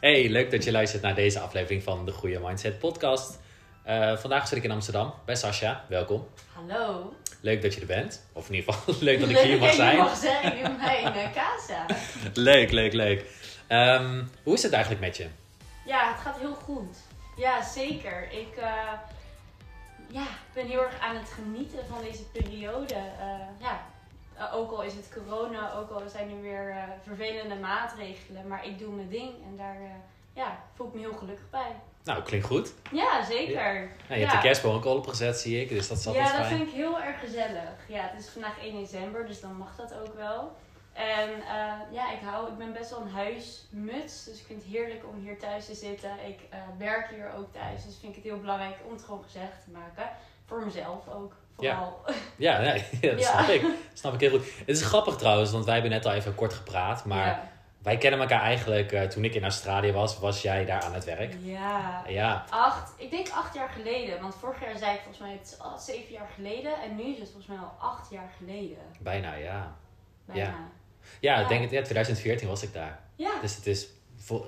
Hey, leuk dat je luistert naar deze aflevering van de Goede Mindset Podcast. Eh, vandaag zit ik in Amsterdam bij Sascha. Welkom. Hallo. Leuk dat je er bent. Of in ieder geval leuk dat ik Leuk hier mag dat jij zijn. mag zijn in mijn eh, casa. Leuk, leuk, leuk. Ehm, hoe is het eigenlijk met je? Ja, het gaat heel goed. Ja, zeker. Ik eh, ja, ben heel erg aan het genieten van deze periode. Ja, eh, ook al is het corona, ook al zijn er weer eh, vervelende maatregelen. Maar ik doe mijn ding en daar eh, ja, voel ik me heel gelukkig bij. Nou, klinkt goed. Ja, zeker. Nou, je hebt Ja. de kerstboom ook al opgezet, zie ik. Dus dat altijd Ja, dat fijn. vind ik heel erg gezellig. Ja, het is vandaag 1 december, dus dan mag dat ook wel. En ja, ik, hou, ik ben best wel een huismuts, dus ik vind het heerlijk om hier thuis te zitten. Ik werk hier ook thuis, dus vind ik het heel belangrijk om het gewoon gezellig te maken. Voor mezelf ook, vooral. Ja, nee, dat Ja. snap ik. Dat snap ik heel goed. Het is grappig trouwens, want wij hebben net al even kort gepraat. Maar Ja. wij kennen elkaar eigenlijk, eh, toen ik in Australië was, was jij daar aan het werk. Ja. Ja, Acht, ik denk acht jaar geleden, want vorig jaar zei ik volgens mij het is al zeven jaar geleden en nu is het volgens mij al acht jaar geleden. bijna, ja. Bijna. Ja. Ja, Ja. denk ja, 2014 was ik daar. Ja. Dus het is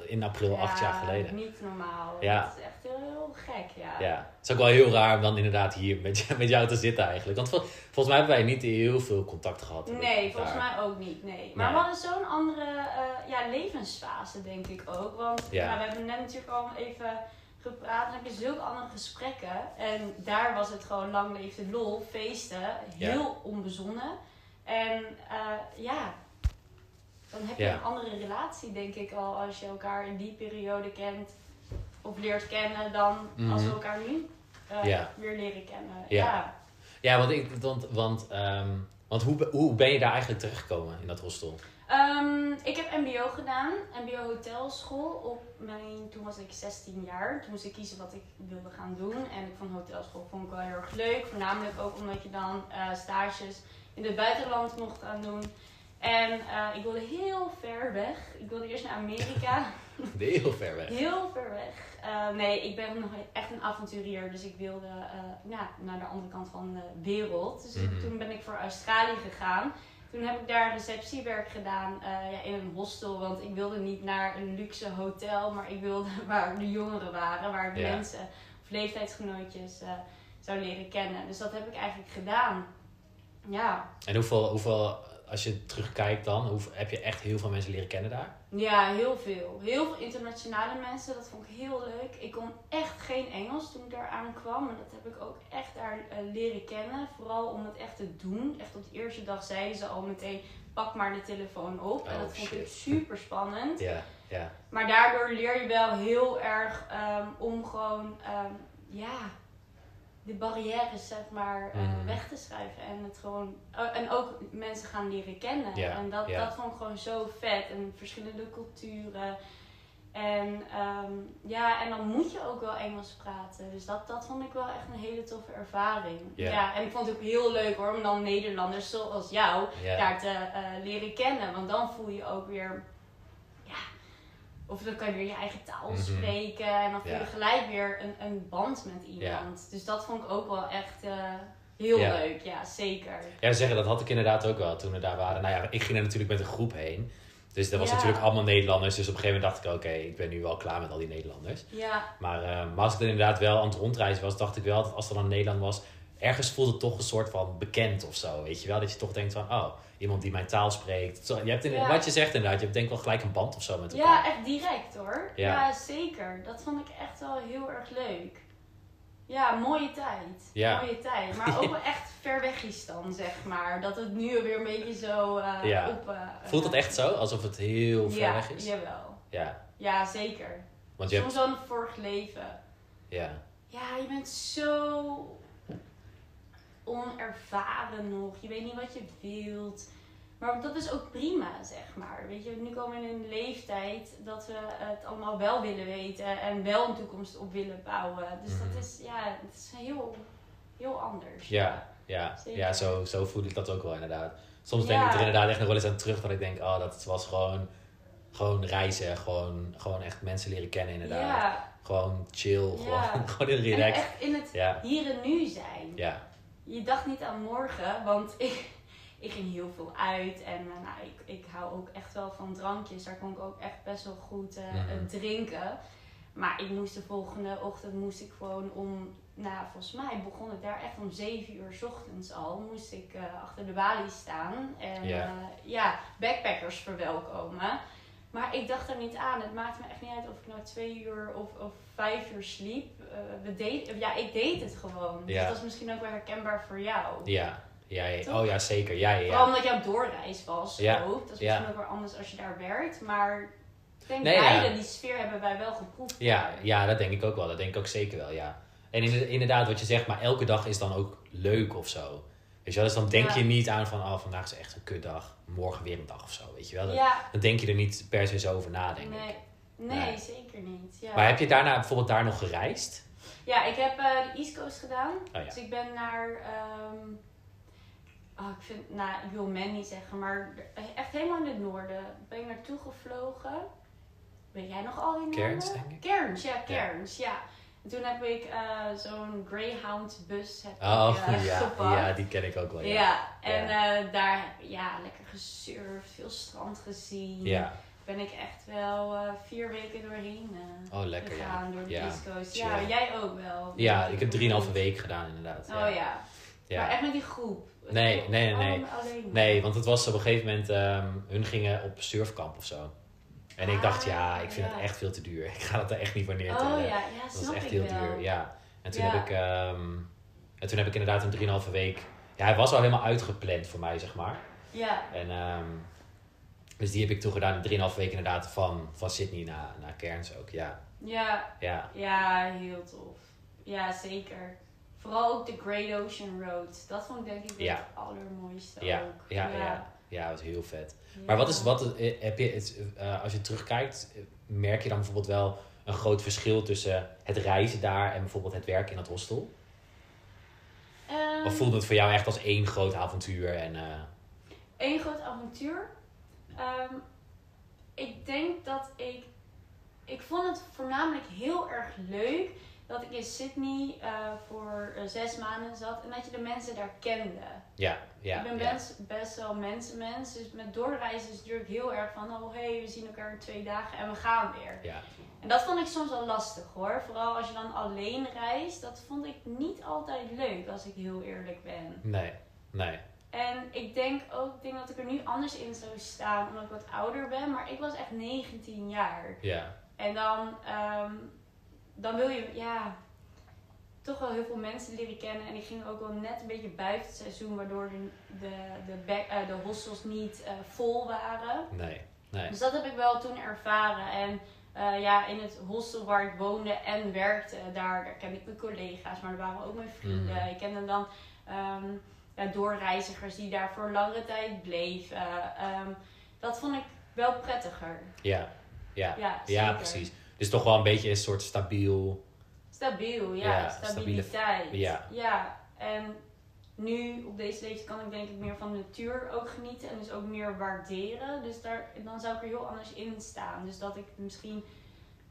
in april acht jaar Ja, geleden. Niet normaal. Ja. Het is echt heel, heel gek, ja. Ja, het is ook wel heel raar om dan inderdaad hier met, jou- met jou te zitten eigenlijk. Want vol- volgens mij hebben wij niet heel veel contact gehad. Nee, volgens daar. mij ook niet. Nee. Maar Nee. we hadden zo'n andere eh, ja, levensfase, denk ik ook. Want Ja. nou, we hebben net natuurlijk al even gepraat. Dan heb je zulke andere gesprekken. En daar was het gewoon lang leefde lol, feesten. Heel onbezonnen. En eh, ja, dan heb je Ja. een andere relatie, denk ik al. Als je elkaar in die periode kent of leert kennen dan als we Mhm. elkaar nu eh, Ja. weer leren kennen. Ja. ja. Ja, want, ik, want, want, ehm, want hoe, hoe ben je daar eigenlijk terechtgekomen in dat hostel? Ehm, ik heb MBO gedaan, MBO hotelschool. Op mijn, toen was ik 16 jaar. Toen moest ik kiezen wat ik wilde gaan doen. En ik vond hotelschool vond ik wel heel erg leuk. Voornamelijk ook omdat je dan eh, stages in het buitenland mocht gaan doen. En eh, ik wilde heel ver weg. Ik wilde eerst naar Amerika. Heel ver weg. Heel ver weg. Eh, nee, ik ben nog echt een avonturier. Dus ik wilde eh, ja, naar de andere kant van de wereld. Dus Mhm. toen ben ik voor Australië gegaan. Toen heb ik daar receptiewerk gedaan ja, in een hostel. Want ik wilde niet naar een luxe hotel. Maar ik wilde waar de jongeren waren. Waar ik Ja. mensen of leeftijdsgenootjes zou leren kennen. Dus dat heb ik eigenlijk gedaan. Ja. En hoeveel, hoeveel, als je terugkijkt dan, hoeveel, heb je echt heel veel mensen leren kennen daar? Ja, heel veel. Heel veel internationale mensen. Dat vond ik heel leuk. Ik kon echt geen Engels toen ik daar aankwam. Maar dat heb ik ook echt daar eh, leren kennen. Vooral om het echt te doen. Echt op de eerste dag zeiden ze al meteen, pak maar de telefoon op. en Oh, dat vond ik super spannend. Ja, ja. Maar daardoor leer je wel heel erg ehm, om gewoon, ehm, ja, de barrières zeg maar eh, Mhm. weg te schuiven. En het gewoon, oh, en ook mensen gaan leren kennen. En dat, dat vond ik gewoon zo vet. En verschillende culturen. En ehm, ja, en dan moet je ook wel Engels praten. Dus dat, dat vond ik wel echt een hele toffe ervaring. Ja. Ja, en ik vond het ook heel leuk hoor, om dan Nederlanders zoals jou daar te eh, leren kennen. Want dan voel je ook weer, of dan kan je weer je eigen taal Mhm. spreken. En dan voel je Ja. gelijk weer een, een band met iemand. Dus dat vond ik ook wel echt eh, heel Ja. leuk. Ja, zeker. Ja, zeggen, dat had ik inderdaad ook wel toen we daar waren. Nou ja, ik ging er natuurlijk met een groep heen. Dus dat was natuurlijk allemaal Nederlanders. Dus op een gegeven moment dacht ik, oké, ik ben nu wel klaar met al die Nederlanders. Ja, Maar, eh, maar als ik inderdaad wel aan het rondreizen was, dacht ik wel dat als er dan Nederland was, ergens voelde het toch een soort van bekend of zo. Weet je wel? Dat je toch denkt van, oh, iemand die mijn taal spreekt. Je hebt in, Ja. Wat je zegt inderdaad, je hebt denk ik wel gelijk een band of zo met elkaar. ja, echt direct hoor. Ja. Ja. zeker. Dat vond ik echt wel heel erg leuk. Ja, mooie tijd. Ja. Mooie tijd. Maar ook wel echt ver weg is dan, zeg maar. Dat het nu weer een beetje zo eh, Ja. op... eh, Voelt het echt zo? Alsof het heel ver weg is? jawel. Ja. Ja, zeker. Want je hebt... Soms wel een vorig leven. Ja. Ja, je bent zo onervaren nog. Je weet niet wat je wilt. Maar dat is ook prima, zeg maar. Weet je, nu komen we in een leeftijd dat we het allemaal wel willen weten en wel een toekomst op willen bouwen. Dus Mhm. dat is, ja, het is heel, heel anders. Ja, ja, Zeker. ja zo, zo voel ik dat ook wel inderdaad. Soms denk ik er inderdaad echt nog wel eens aan terug dat ik denk, oh, dat was gewoon, gewoon reizen. Gewoon, gewoon echt mensen leren kennen inderdaad. Ja, Gewoon chill, Ja. gewoon, gewoon heel en relaxed. echt in het hier en nu zijn. ja, Je dacht niet aan morgen, want ik, ik ging heel veel uit. En eh, nou, ik, ik hou ook echt wel van drankjes. Daar kon ik ook echt best wel goed eh, eh, drinken. Maar ik moest de volgende ochtend moest ik gewoon om... Nou, volgens mij begon ik daar echt om 7 uur 's ochtends al. Moest ik achter de balie staan. En ja, backpackers verwelkomen. Maar ik dacht er niet aan. Het maakte me echt niet uit of ik nou twee uur of, of vijf uur sliep. Eh, we deed, ja, ik deed het gewoon. Dus dat was misschien ook wel herkenbaar voor jou. Ja, ja, oh ja, zeker. Ja, ja, Vooral omdat op doorreis was Ja. ook. Dat is misschien ook weer anders als je daar werkt. Maar ik denk Nee, beide, die sfeer hebben wij wel geproefd. Ja, ja, dat denk ik ook wel. Dat denk ik ook zeker wel, ja. En in- inderdaad, wat je zegt, maar elke dag is dan ook leuk of zo. Weet je wel, dus dan denk Ja. je niet aan van, oh, vandaag is echt een kutdag. Morgen weer een dag of zo, weet je wel. Dat- Ja, Dan denk je er niet per se zo over na, denk nee. ik. Nee, Nee. zeker niet. Ja. Maar heb je daarna bijvoorbeeld daar nog gereisd? Ja, ik heb eh, de East Coast gedaan. Oh. Dus ik ben naar. oh, ik vind, nou, ik wil men niet zeggen, maar echt helemaal in het noorden ben ik naartoe gevlogen. Weet jij nog al die namen? Cairns, denk ik. Cairns, ja, Cairns, ja. En toen heb ik eh, zo'n Greyhound bus heb Oh, ik, eh, ja, gepakt. ja, die ken ik ook wel, Ja, ja. en eh, daar ja, lekker gesurfd, veel strand gezien. Ja, Ben ik echt wel vier weken doorheen oh lekker, ja. gegaan door de Ja. Ja, jij ook wel. Ja, ik heb drieënhalve week gedaan inderdaad. Oh ja. Maar ja. echt met die groep. Nee, nee, nee. Nee, want het was op een gegeven moment, ehm, hun gingen op surfkamp of zo. En ik dacht, ja, ik vind het echt veel te duur. Ik ga het er echt niet voor Oh neertellen. ja, ja, dat was echt heel wel. duur, ja. En toen, heb ik, ehm, en toen heb ik inderdaad een drieënhalve week... Ja, hij was al helemaal uitgepland voor mij, zeg maar. Ja, En, ehm, dus die heb ik toen gedaan in drieënhalve week inderdaad van, van Sydney naar, naar Cairns ook, ja. ja, Ja, ja, heel tof. Ja, zeker. Vooral ook de Great Ocean Road. Dat vond ik denk ik wel Ja. het allermooiste Ja, ook. ja, ja. ja, dat was heel vet. Ja. Maar wat is, wat, eh, heb je, het, eh, als je terugkijkt, merk je dan bijvoorbeeld wel een groot verschil tussen het reizen daar en bijvoorbeeld het werk in het hostel? Ehm, Of voelde het voor jou echt als één groot avontuur? En, eh, Eén groot avontuur. Ehm, ik denk dat ik. Ik vond het voornamelijk heel erg leuk dat ik in Sydney eh, voor eh, zes maanden zat en dat je de mensen daar kende. ja, ja, ik ben ja. best, best wel mensenmens, dus met doorreizen is het natuurlijk heel erg van: oh hey, we zien elkaar in twee dagen en we gaan weer. ja. En dat vond ik soms wel lastig hoor. Vooral als je dan alleen reist, dat vond ik niet altijd leuk als ik heel eerlijk ben. Nee, nee. En ik denk ook, ik denk dat ik er nu anders in zou staan omdat ik wat ouder ben. Maar ik was echt 19 jaar. Ja, En dan, ehm, dan wil je, ja, toch wel heel veel mensen leren kennen. En ik ging ook wel net een beetje buiten het seizoen, waardoor de, de, de, back, eh, de hostels niet eh, vol waren. nee, nee. Dus dat heb ik wel toen ervaren. En eh, ja, in het hostel waar ik woonde en werkte, daar, daar kende ik mijn collega's, maar er waren ook mijn vrienden. Mhm. Ik kende dan ehm, ja, doorreizigers die daar voor langere tijd bleven. Ehm, dat vond ik wel prettiger. Ja, ja. Ja, precies. Dus toch wel een beetje een soort stabiel. Stabiel, ja. Ja, stabiele- stabiliteit. ja. ja. En nu, op deze leeftijd, kan ik denk ik meer van de natuur ook genieten. En dus ook meer waarderen. Dus daar, dan zou ik er heel anders in staan. Dus dat ik misschien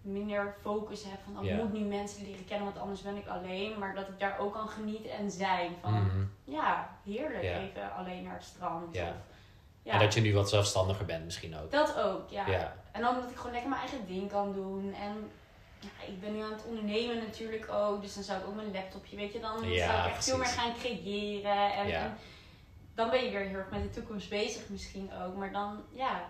minder focus heb van... Oh, ik moet nu mensen leren kennen, want anders ben ik alleen. Maar dat ik daar ook kan genieten en zijn. Van, Mhm. ja, heerlijk. Even alleen naar het strand. Of, ja. En dat je nu wat zelfstandiger bent misschien ook. Dat ook, ja. Ja, En dan dat ik gewoon lekker mijn eigen ding kan doen. En ja, ik ben nu aan het ondernemen natuurlijk ook. Dus dan zou ik ook mijn laptopje, weet je, dan Ja, zou ik echt veel meer gaan creëren. En, Ja. en dan ben je weer heel erg met de toekomst bezig misschien ook. Maar dan, ja,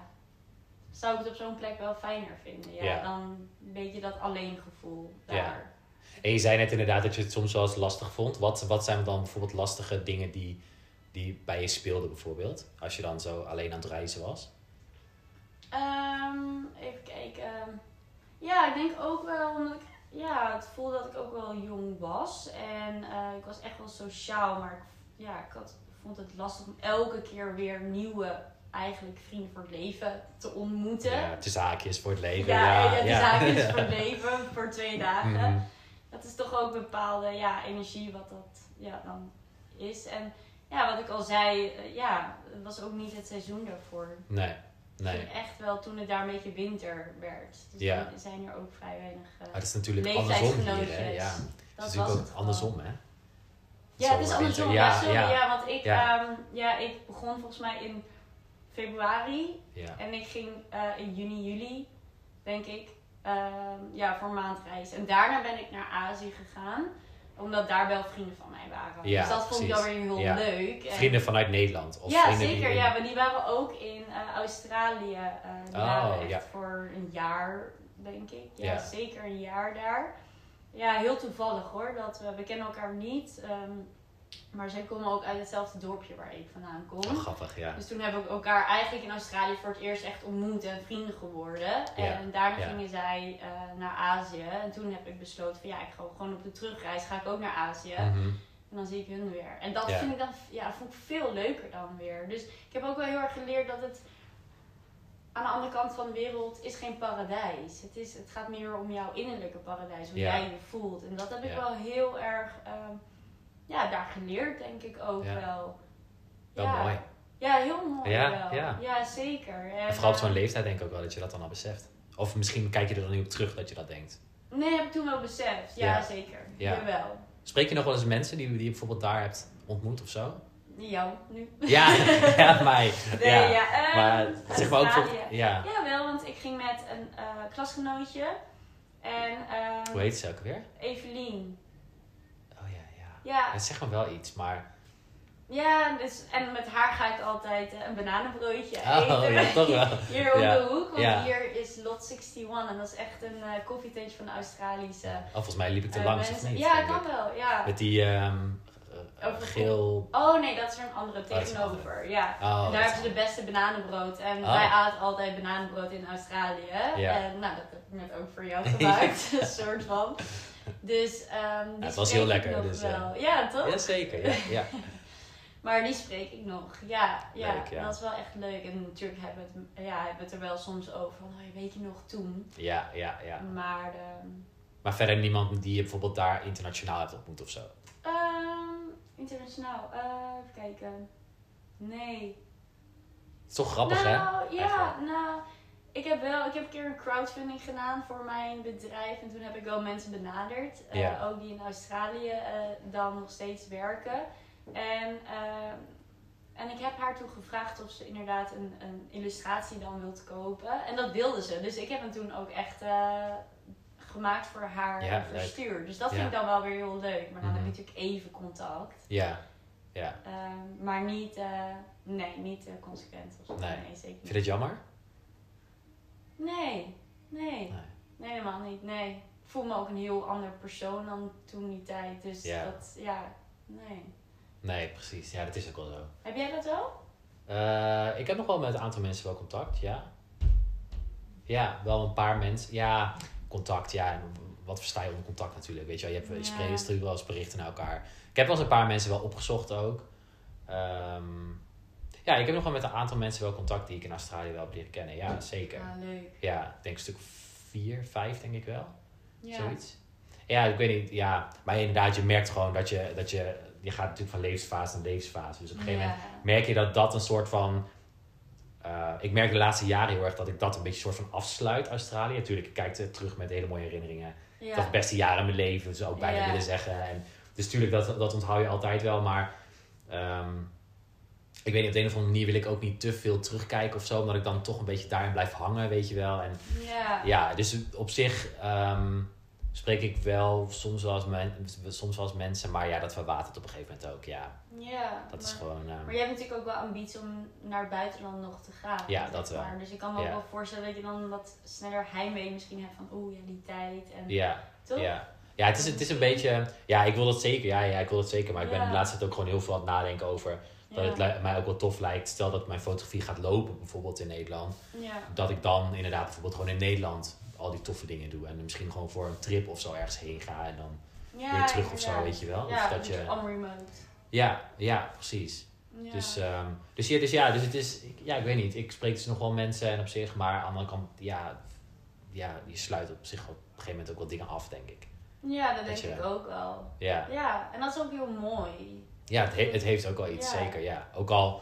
zou ik het op zo'n plek wel fijner vinden. Ja. Dan weet je dat alleen gevoel daar. Ja. En je zei net inderdaad dat je het soms wel eens lastig vond. Wat, wat zijn dan bijvoorbeeld lastige dingen die, die bij je speelden bijvoorbeeld? Als je dan zo alleen aan het reizen was? Ehm, even kijken. Ja, ik denk ook wel omdat ik ja, het voelde dat ik ook wel jong was. En eh, ik was echt wel sociaal, maar ik, ja, ik had, vond het lastig om elke keer weer nieuwe, eigenlijk vrienden voor het leven te ontmoeten. Ja, de zaakjes voor het leven. Ja, Ja, ja, de ja. zaakjes voor het leven voor twee dagen. Mhm. Dat is toch ook bepaalde ja, energie wat dat ja, dan is. En ja, wat ik al zei, eh, ja, het was ook niet het seizoen daarvoor. Nee, nee. echt wel toen het daar een beetje winter werd. Dus Ja. dan zijn er ook vrij weinig uh, Maar het is natuurlijk andersom hier, hè? Ja. Dat Het is was natuurlijk het ook andersom, hè? Ja, het is andersom. Ja, Ja, sorry. Ja, ja. want ik, Ja. ehm, ja, ik begon volgens mij in februari. Ja. En ik ging eh, in juni, juli, denk ik, ehm, ja, voor een maand reizen. En daarna ben ik naar Azië gegaan. Omdat daar wel vrienden van mij waren. Ja, dus dat vond ik precies. wel weer heel Ja. leuk. En- Vrienden vanuit Nederland? Of ja, vrienden zeker. Die Ja, maar die waren ook in eh, Australië. eh die Oh, waren echt ja. voor een jaar, denk ik. Ja, zeker een jaar daar. Ja, heel toevallig hoor. Dat we, we kennen elkaar niet. ehm, maar zij komen ook uit hetzelfde dorpje waar ik vandaan kom. Oh, grappig, ja. Dus toen hebben we elkaar eigenlijk in Australië voor het eerst echt ontmoet en vrienden geworden. Ja, En daarna ja. gingen zij eh, naar Azië. En toen heb ik besloten van ja, ik ga gewoon op de terugreis ga ik ook naar Azië. Mhm. En dan zie ik hun weer. En dat Ja. vind ik dan ja, vond ik veel leuker dan weer. Dus ik heb ook wel heel erg geleerd dat het aan de andere kant van de wereld is geen paradijs. Het, is, het gaat meer om jouw innerlijke paradijs, hoe jij je voelt. En dat heb ik wel heel erg ehm, ja, daar geleerd, denk ik ook Ja. wel. Wel ja. mooi. Ja, heel mooi Ja, wel. ja. zeker. En, En vooral op zo'n eh, leeftijd denk ik ook wel dat je dat dan al beseft. Of misschien kijk je er dan niet op terug dat je dat denkt. Nee, heb ik toen wel beseft. Ja, Ja. zeker. Ja. Jawel. Spreek je nog wel eens mensen die, die je bijvoorbeeld daar hebt ontmoet of zo? Jou, nu. Ja, ja mij. Nee, ja. ja. ehm, Maar zeg maar ook voor, ja. Ja, wel, want ik ging met een eh, klasgenootje. En ehm Hoe heet ze ook weer? Evelien. Oh ja, Het zegt me wel iets, maar... ja dus, en met haar ga ik altijd eh, een bananenbroodje Oh, eten. ja, toch wel. Hier om Ja. de hoek, want Ja. hier is Lot 61 en dat is echt een eh koffietentje van de Australische Oh, volgens mij liep ik te eh, langs of niet? Ja, kan ik. wel, ja. Met die Over- geel... Oh nee, dat is er een andere een tegenover. Ja. Oh, en daar hebben ze de beste bananenbrood. En Oh. wij aten altijd bananenbrood in Australië. Ja. En nou, dat heb ik net ook voor jou gemaakt. een soort van. Dus ehm die het was heel lekker, nog dus, wel. eh, Ja, toch? Ja, zeker. Ja, ja. Maar die spreek ik nog. Ja, ja, Leuk, ja. dat is wel echt leuk. En natuurlijk hebben we het, ja, hebben we het er wel soms over. Van, oh, weet je nog toen? ja, ja, ja. Maar ehm, Maar verder niemand die je bijvoorbeeld daar internationaal hebt ontmoet of zo? ehm, internationaal. eh, even kijken. Nee. Het is toch grappig, hè? nou, ja, Eigenlijk. nou, ik heb wel, ik heb een keer een crowdfunding gedaan voor mijn bedrijf en toen heb ik wel mensen benaderd, eh, Ja. ook die in Australië eh, dan nog steeds werken. En, eh, en ik heb haar toen gevraagd of ze inderdaad een, een illustratie dan wilt kopen. En dat wilde ze. Dus ik heb hem toen ook echt eh, gemaakt voor haar Ja, en verstuurd. Dus dat Ja. vind ik dan wel weer heel leuk. Maar dan heb Mhm. je natuurlijk even contact. Ja. Ja. Ehm, maar niet, nee, niet consequent of zo. Nee. Nee, zeker Vind niet. je het jammer? Nee, nee, Nee. helemaal niet. Nee. Ik voel me ook een heel ander persoon dan toen die tijd. Dus Ja. dat, ja, nee. Nee, precies. Ja, dat is ook wel zo. Heb jij dat wel? Eh, ik heb nog wel met een aantal mensen wel contact, ja. Ja, wel een paar mensen. Ja, contact, ja. En wat versta je onder contact natuurlijk, weet je wel. Je, hebt, je spreekt stuurt wel eens berichten naar elkaar. Ik heb wel eens een paar mensen wel opgezocht ook. Ehm, ja, ik heb nog wel met een aantal mensen wel contact die ik in Australië wel heb leren kennen. Ja, zeker. Ja, leuk. Ja, ik denk een stuk vier, vijf denk ik wel. Ja. Zoiets. Ja, ik weet niet. Ja, maar inderdaad, je merkt gewoon dat je, dat je, je gaat natuurlijk van levensfase naar levensfase. Dus op een gegeven moment merk je dat dat een soort van. eh, ik merk de laatste jaren heel erg dat ik dat een beetje soort van afsluit, Australië. Natuurlijk, ik kijk er terug met hele mooie herinneringen. Ja. Dat de beste jaren in mijn leven, dus ook bijna willen zeggen. En, dus natuurlijk, dat, dat onthoud je altijd wel. Maar ehm, ik weet niet, op de een of andere manier wil ik ook niet te veel terugkijken of zo. Omdat ik dan toch een beetje daarin blijf hangen, weet je wel. En Ja. ja, dus op zich ehm, spreek ik wel soms wel, als men, soms wel als mensen. Maar ja, dat verwatert op een gegeven moment ook. Ja, Ja, dat is maar- gewoon... ehm, Maar je hebt natuurlijk ook wel ambitie om naar het buitenland nog te gaan. Ja, dat wel. maar. Dus ik kan me ook wel voorstellen dat je dan wat sneller heimwee misschien hebt van oeh, ja, die tijd. En, ja, Toch? ja. Ja, het is, het is een beetje... Ja, ik wil dat zeker. Ja, ja ik wil dat zeker. Maar ik ben de laatste tijd ook gewoon heel veel aan het nadenken over... Dat Ja. het mij ook wel tof lijkt. Stel dat mijn fotografie gaat lopen, bijvoorbeeld in Nederland. Ja. Dat ik dan inderdaad bijvoorbeeld gewoon in Nederland al die toffe dingen doe. En misschien gewoon voor een trip of zo ergens heen ga. En dan Ja, weer terug of zo, weet je wel. Ja, of dat je... remote. Ja, ja, precies. Dus, ehm, dus, ja, dus ja, dus het is, ik- ja, ik weet niet. Ik spreek dus nog wel mensen en op zich, maar aan de andere kant, ja, ja, je sluit op zich op een gegeven moment ook wel dingen af, denk ik. ja, dat dat denk je- ik ook wel. Ja, Ja, en dat is ook heel mooi. Ja het, he- het heeft ook wel iets, Ja. zeker, ja. Ook al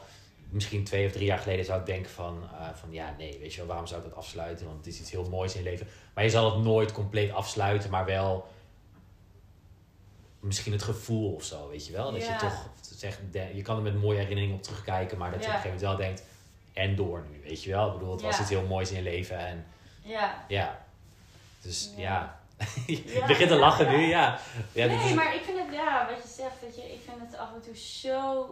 misschien twee of drie jaar geleden zou ik denken van, eh, van ja, nee, weet je wel, waarom zou ik dat afsluiten? Want het is iets heel moois in je leven. Maar je zal het nooit compleet afsluiten, maar wel misschien het gevoel of zo, weet je wel. Dat je toch zegt, je kan er met mooie herinneringen op terugkijken, maar dat je op een gegeven moment wel denkt, en door nu, weet je wel. Ik bedoel, het was iets heel moois in je leven en Ja. ja. Dus Ja. je Ja. begint te lachen Ja. nu, ja. ja nee, is- maar ik vind het, ja, wat je zegt, dat je, ik vind het af en toe zo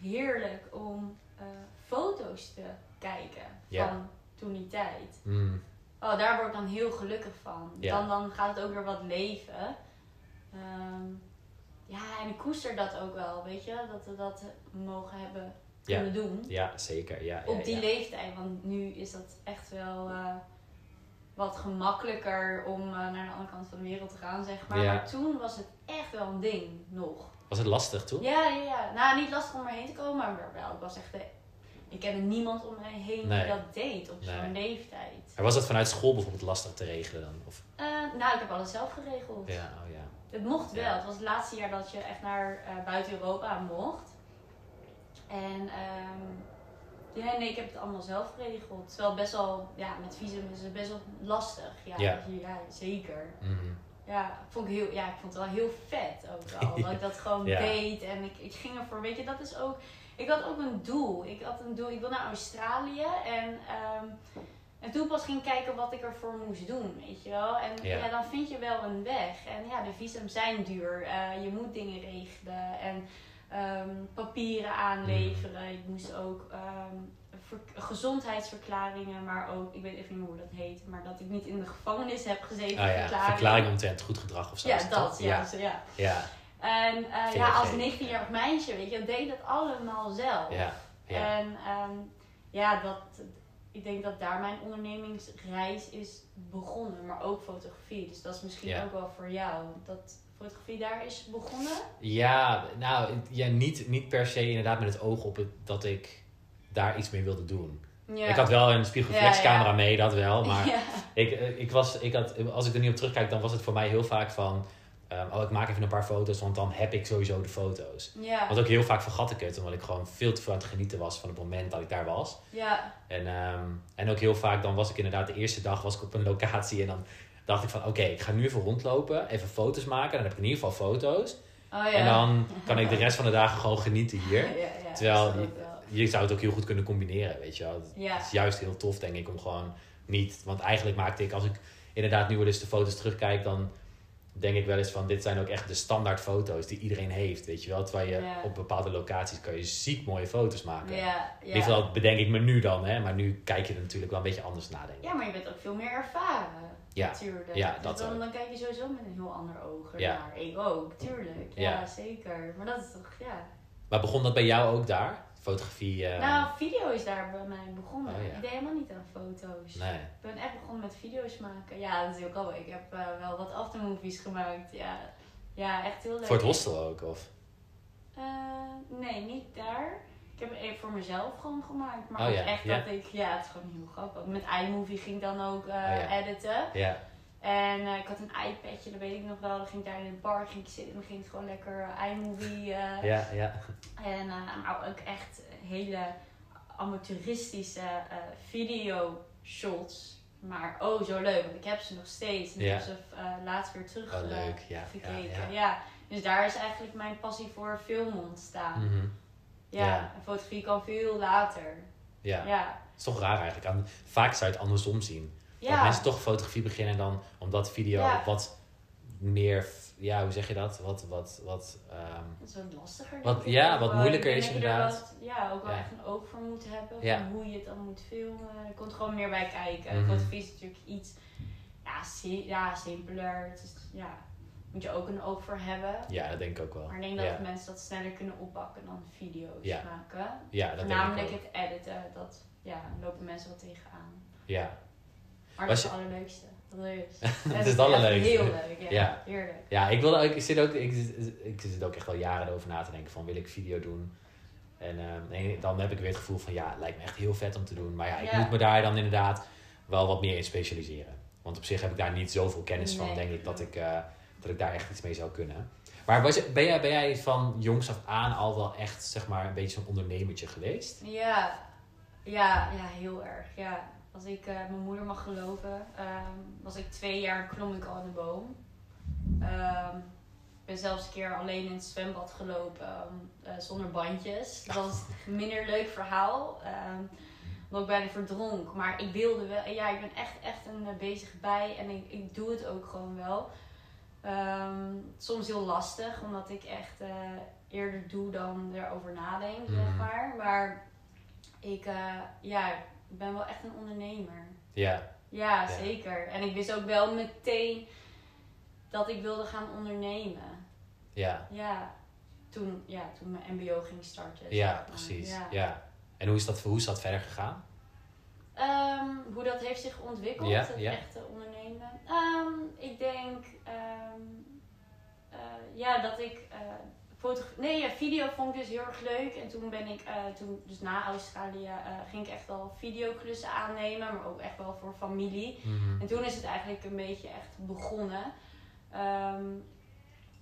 heerlijk om eh, foto's te kijken van toen die tijd. Mm, Oh, daar word ik dan heel gelukkig van. Dan, dan gaat het ook weer wat leven. Ehm, ja, en ik koester dat ook wel, weet je, dat we dat mogen hebben kunnen doen. ja, zeker. Ja, Op die leeftijd, want nu is dat echt wel eh, wat gemakkelijker om eh, naar de andere kant van de wereld te gaan, zeg maar. Ja. Maar toen was het echt wel een ding nog. Was het lastig toen? Ja, ja, ja. Nou, niet lastig om erheen te komen, maar wel. Ik was echt. De, ik kende niemand om mij heen Nee. die dat deed op zo'n Nee. leeftijd. Maar was dat vanuit school bijvoorbeeld lastig te regelen dan? Of, Eh, nou, ik heb alles zelf geregeld. ja, oh ja. Het mocht wel. Ja. Het was het laatste jaar dat je echt naar eh, buiten Europa mocht. En ehm, ja, nee, ik heb het allemaal zelf geregeld. Terwijl best wel, ja, met visum is het best wel lastig. Ja, Ja. ja zeker. Mhm. Ja, vond ik heel, ja, ik vond het wel heel vet ook wel. Dat ik dat gewoon deed. En ik, ik ging ervoor, weet je, dat is ook... Ik had ook een doel. Ik had een doel, ik wil naar Australië. En, ehm, en toen pas ging kijken wat ik ervoor moest doen, weet je wel. En Ja. ja. dan vind je wel een weg. En ja, de visum zijn duur. Eh, je moet dingen regelen. En ehm, papieren aanleveren. Ik moest ook ehm, ver- gezondheidsverklaringen, maar ook, ik weet even niet meer hoe dat heet, maar dat ik niet in de gevangenis heb gezeten. Oh ja, verklaring. verklaring omtrent goed gedrag of zo. Ja, dat. Ja. Ja, dus, ja. ja, En eh, ja, als 19-jarig meisje, weet je, deed dat allemaal zelf. ja, ja. En ehm, ja, dat, ik denk dat daar mijn ondernemingsreis is begonnen, maar ook fotografie. Dus dat is misschien ook wel voor jou. Dat fotografie daar is begonnen. Ja, nou, ja, niet, niet per se inderdaad met het oog op het, dat ik daar iets mee wilde doen. Ja. Ik had wel een spiegelreflexcamera Ja, ja. mee, dat wel. Maar ik, eh, ik was, ik had, als ik er nu op terugkijk, dan was het voor mij heel vaak van... ehm, oh, ik maak even een paar foto's, want dan heb ik sowieso de foto's. Ja. Want ook heel vaak vergat ik het, omdat ik gewoon veel te veel aan het genieten was van het moment dat ik daar was. ja. En, ehm, en ook heel vaak, dan was ik inderdaad de eerste dag was ik op een locatie en dan dacht ik van oké, ik ga nu even rondlopen, even foto's maken. Dan heb ik in ieder geval foto's. Oh, ja. En dan kan ik de rest van de dagen gewoon genieten hier. Ja, ja, Terwijl je- zou het ook heel goed kunnen combineren, weet je wel. Het is juist heel tof, denk ik, om gewoon niet... Want eigenlijk maakte ik, als ik inderdaad nu wel eens de foto's terugkijk, dan denk ik wel eens van... Dit zijn ook echt de standaard foto's die iedereen heeft, weet je wel. Terwijl je Ja. op bepaalde locaties kan je ziek mooie foto's maken. Ja, In ja. ieder geval bedenk ik me nu dan, hè. Maar nu kijk je er natuurlijk wel een beetje anders naar, denk ik. ja, maar je bent ook veel meer ervaren. Ja. Natuurlijk. Ja, Dus dat dan, kijk je sowieso met een heel ander oog Ja. ernaar. Ik ook, tuurlijk. Ja, Ja. zeker. Maar dat is toch, ja. Maar begon dat bij jou ook daar? Fotografie? eh, Nou, video is daar bij mij begonnen. Oh, ja. Ik deed helemaal niet aan foto's. Nee. Ik ben echt begonnen met video's maken. Ja, dat is ook al. Ik heb eh, wel wat aftermovies gemaakt. Ja. ja, echt heel leuk. Voor het hostel ook, of? Eh, nee, niet daar. Ik heb het even voor mezelf gewoon gemaakt. Maar Oh ja, echt ja. dat ik, ja, het is gewoon heel grappig. Met iMovie ging ik dan ook Oh editen. Ja. En eh, ik had een iPadje, dat weet ik nog wel. Dan ging ik daar in een park ging ik zitten en dan ging ik gewoon lekker eh, iMovie. eh, Ja, ja. En maar ook echt hele amateuristische video shots. Maar oh, zo leuk, want ik heb ze nog steeds. En ik Ja. heb ze laatst weer terug Oh, leuk. Ja, ja, gekeken. ja. Ja, Dus daar is eigenlijk mijn passie voor film ontstaan. Mhm. Ja, Ja. en fotografie kan veel later. Ja. Ja. Het is toch raar eigenlijk. Vaak zou je het andersom zien. Dat Ja, mensen toch fotografie beginnen en dan omdat video Ja. wat meer, ja, hoe zeg je dat? Wat, wat, wat, ehm, dat is wat lastiger. Wat- ja, wat moeilijker is dat er inderdaad. wat- ja, ook wel Ja. echt een oog voor moet hebben. Van hoe je het dan moet filmen. Er komt gewoon meer bij kijken. Mhm. Fotografie is natuurlijk iets ja, si- ja, simpeler. Het is, ja, moet je ook een oog voor hebben. ja, dat denk ik ook wel. Maar ik denk dat ja. mensen dat sneller kunnen oppakken dan video's Ja. maken. ja, dat denk ik ook. het editen, dat ja, lopen mensen wel tegenaan. Ja. Maar Was dat is het allerleukste. Dat is. Het is het allerleukste. Heel leuk, ja. Ja. Heerlijk. Ja, ik, wilde, ik, zit ook, ik, ik zit ook echt al jaren over na te denken van wil ik video doen. En ehm, dan heb ik weer het gevoel van ja, het lijkt me echt heel vet om te doen. Maar ja, ik Ja. moet me daar dan inderdaad wel wat meer in specialiseren. Want op zich heb ik daar niet zoveel kennis van, denk ik, dat ik, eh, dat ik daar echt iets mee zou kunnen. Maar was ben, jij, ben jij van jongs af aan al wel echt zeg maar een beetje zo'n ondernemertje geweest? Ja, ja, ja, heel erg. Ja. Als ik eh, mijn moeder mag geloven, ehm, was ik twee jaar klom ik al in de boom. Ehm, ben zelfs een keer alleen in het zwembad gelopen eh, zonder bandjes. Dat was een minder leuk verhaal. ehm, omdat ik bijna verdronk. Maar ik wilde wel. Ja, ik ben echt, echt een eh, bezig bij. En ik, ik doe het ook gewoon wel. Ehm, soms heel lastig. Omdat ik echt eerder doe dan erover nadenk, zeg Mhm. maar. Maar ik ja, ik ben wel echt een ondernemer. Ja, Ja, Ja. zeker. En ik wist ook wel meteen dat ik wilde gaan ondernemen. ja, Ja, toen, ja, toen mijn mbo ging starten. zeg ja, maar. precies. Ja. Ja. En hoe is, dat, hoe is dat verder gegaan? Ehm, hoe dat heeft zich ontwikkeld, Ja, het ja. echte ondernemen. Ehm, ik denk, ehm, eh, ja, dat ik eh Nee, ja, video vond ik dus heel erg leuk. En toen ben ik, eh, toen, dus na Australië, eh, ging ik echt wel videoklussen aannemen, maar ook echt wel voor familie. Mhm. En toen is het eigenlijk een beetje echt begonnen. Ehm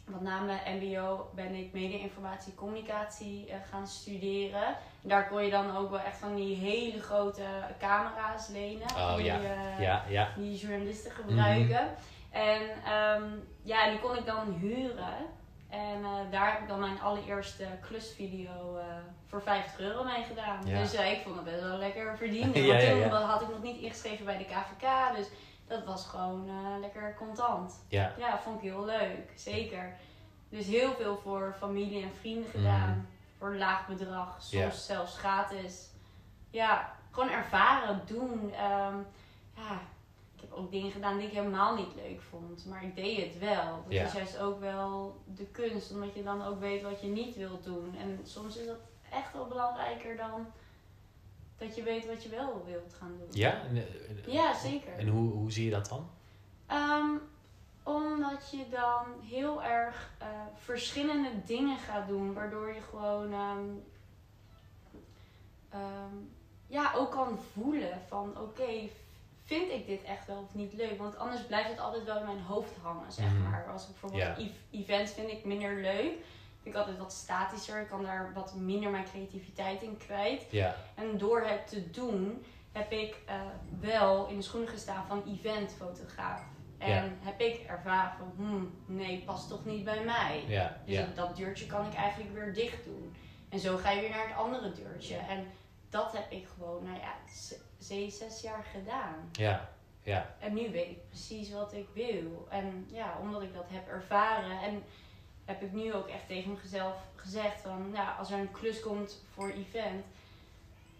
want na mijn MBO ben ik media-informatie communicatie eh, gaan studeren. En daar kon je dan ook wel echt van die hele grote camera's lenen. Oh, die, ja. Ja, ja. die journalisten gebruiken. Mhm. En ehm, ja, die kon ik dan huren. En eh, daar heb ik dan mijn allereerste klusvideo eh, voor 50 euro mee gedaan. Ja. Dus eh, ik vond het best wel lekker verdienen. Ja, Want toen ja. had ik nog niet ingeschreven bij de KVK. Dus dat was gewoon lekker contant. Ja, Ja, vond ik heel leuk. Zeker. Dus heel veel voor familie en vrienden gedaan. Voor een laag bedrag. Soms zelfs gratis. Ja, gewoon ervaren, doen. Ehm, ja, heb ook dingen gedaan die ik helemaal niet leuk vond. Maar ik deed het wel. Dat Ja. is juist ook wel de kunst. Omdat je dan ook weet wat je niet wilt doen. En soms is dat echt wel belangrijker dan dat je weet wat je wel wilt gaan doen. ja? Eh, Ja, zeker. En hoe, hoe zie je dat dan? Ehm, omdat je dan heel erg eh, verschillende dingen gaat doen, waardoor je gewoon ehm, ehm, ja, ook kan voelen van oké, vind ik dit echt wel of niet leuk? Want anders blijft het altijd wel in mijn hoofd hangen, zeg Mhm. maar. Als ik bijvoorbeeld Ja. ev- events vind ik minder leuk. Vind ik altijd wat statischer. Ik kan daar wat minder mijn creativiteit in kwijt. En door het te doen heb ik eh, wel in de schoenen gestaan van eventfotograaf. En heb ik ervaren van, hmm, nee, past toch niet bij mij. Dus dat, dat deurtje kan ik eigenlijk weer dicht doen. En zo ga je weer naar het andere deurtje. En dat heb ik gewoon, nou ja, z- zes, zes jaar gedaan. Ja, ja, En nu weet ik precies wat ik wil. En ja, omdat ik dat heb ervaren. En heb ik nu ook echt tegen mezelf gezegd van... Nou, als er een klus komt voor event...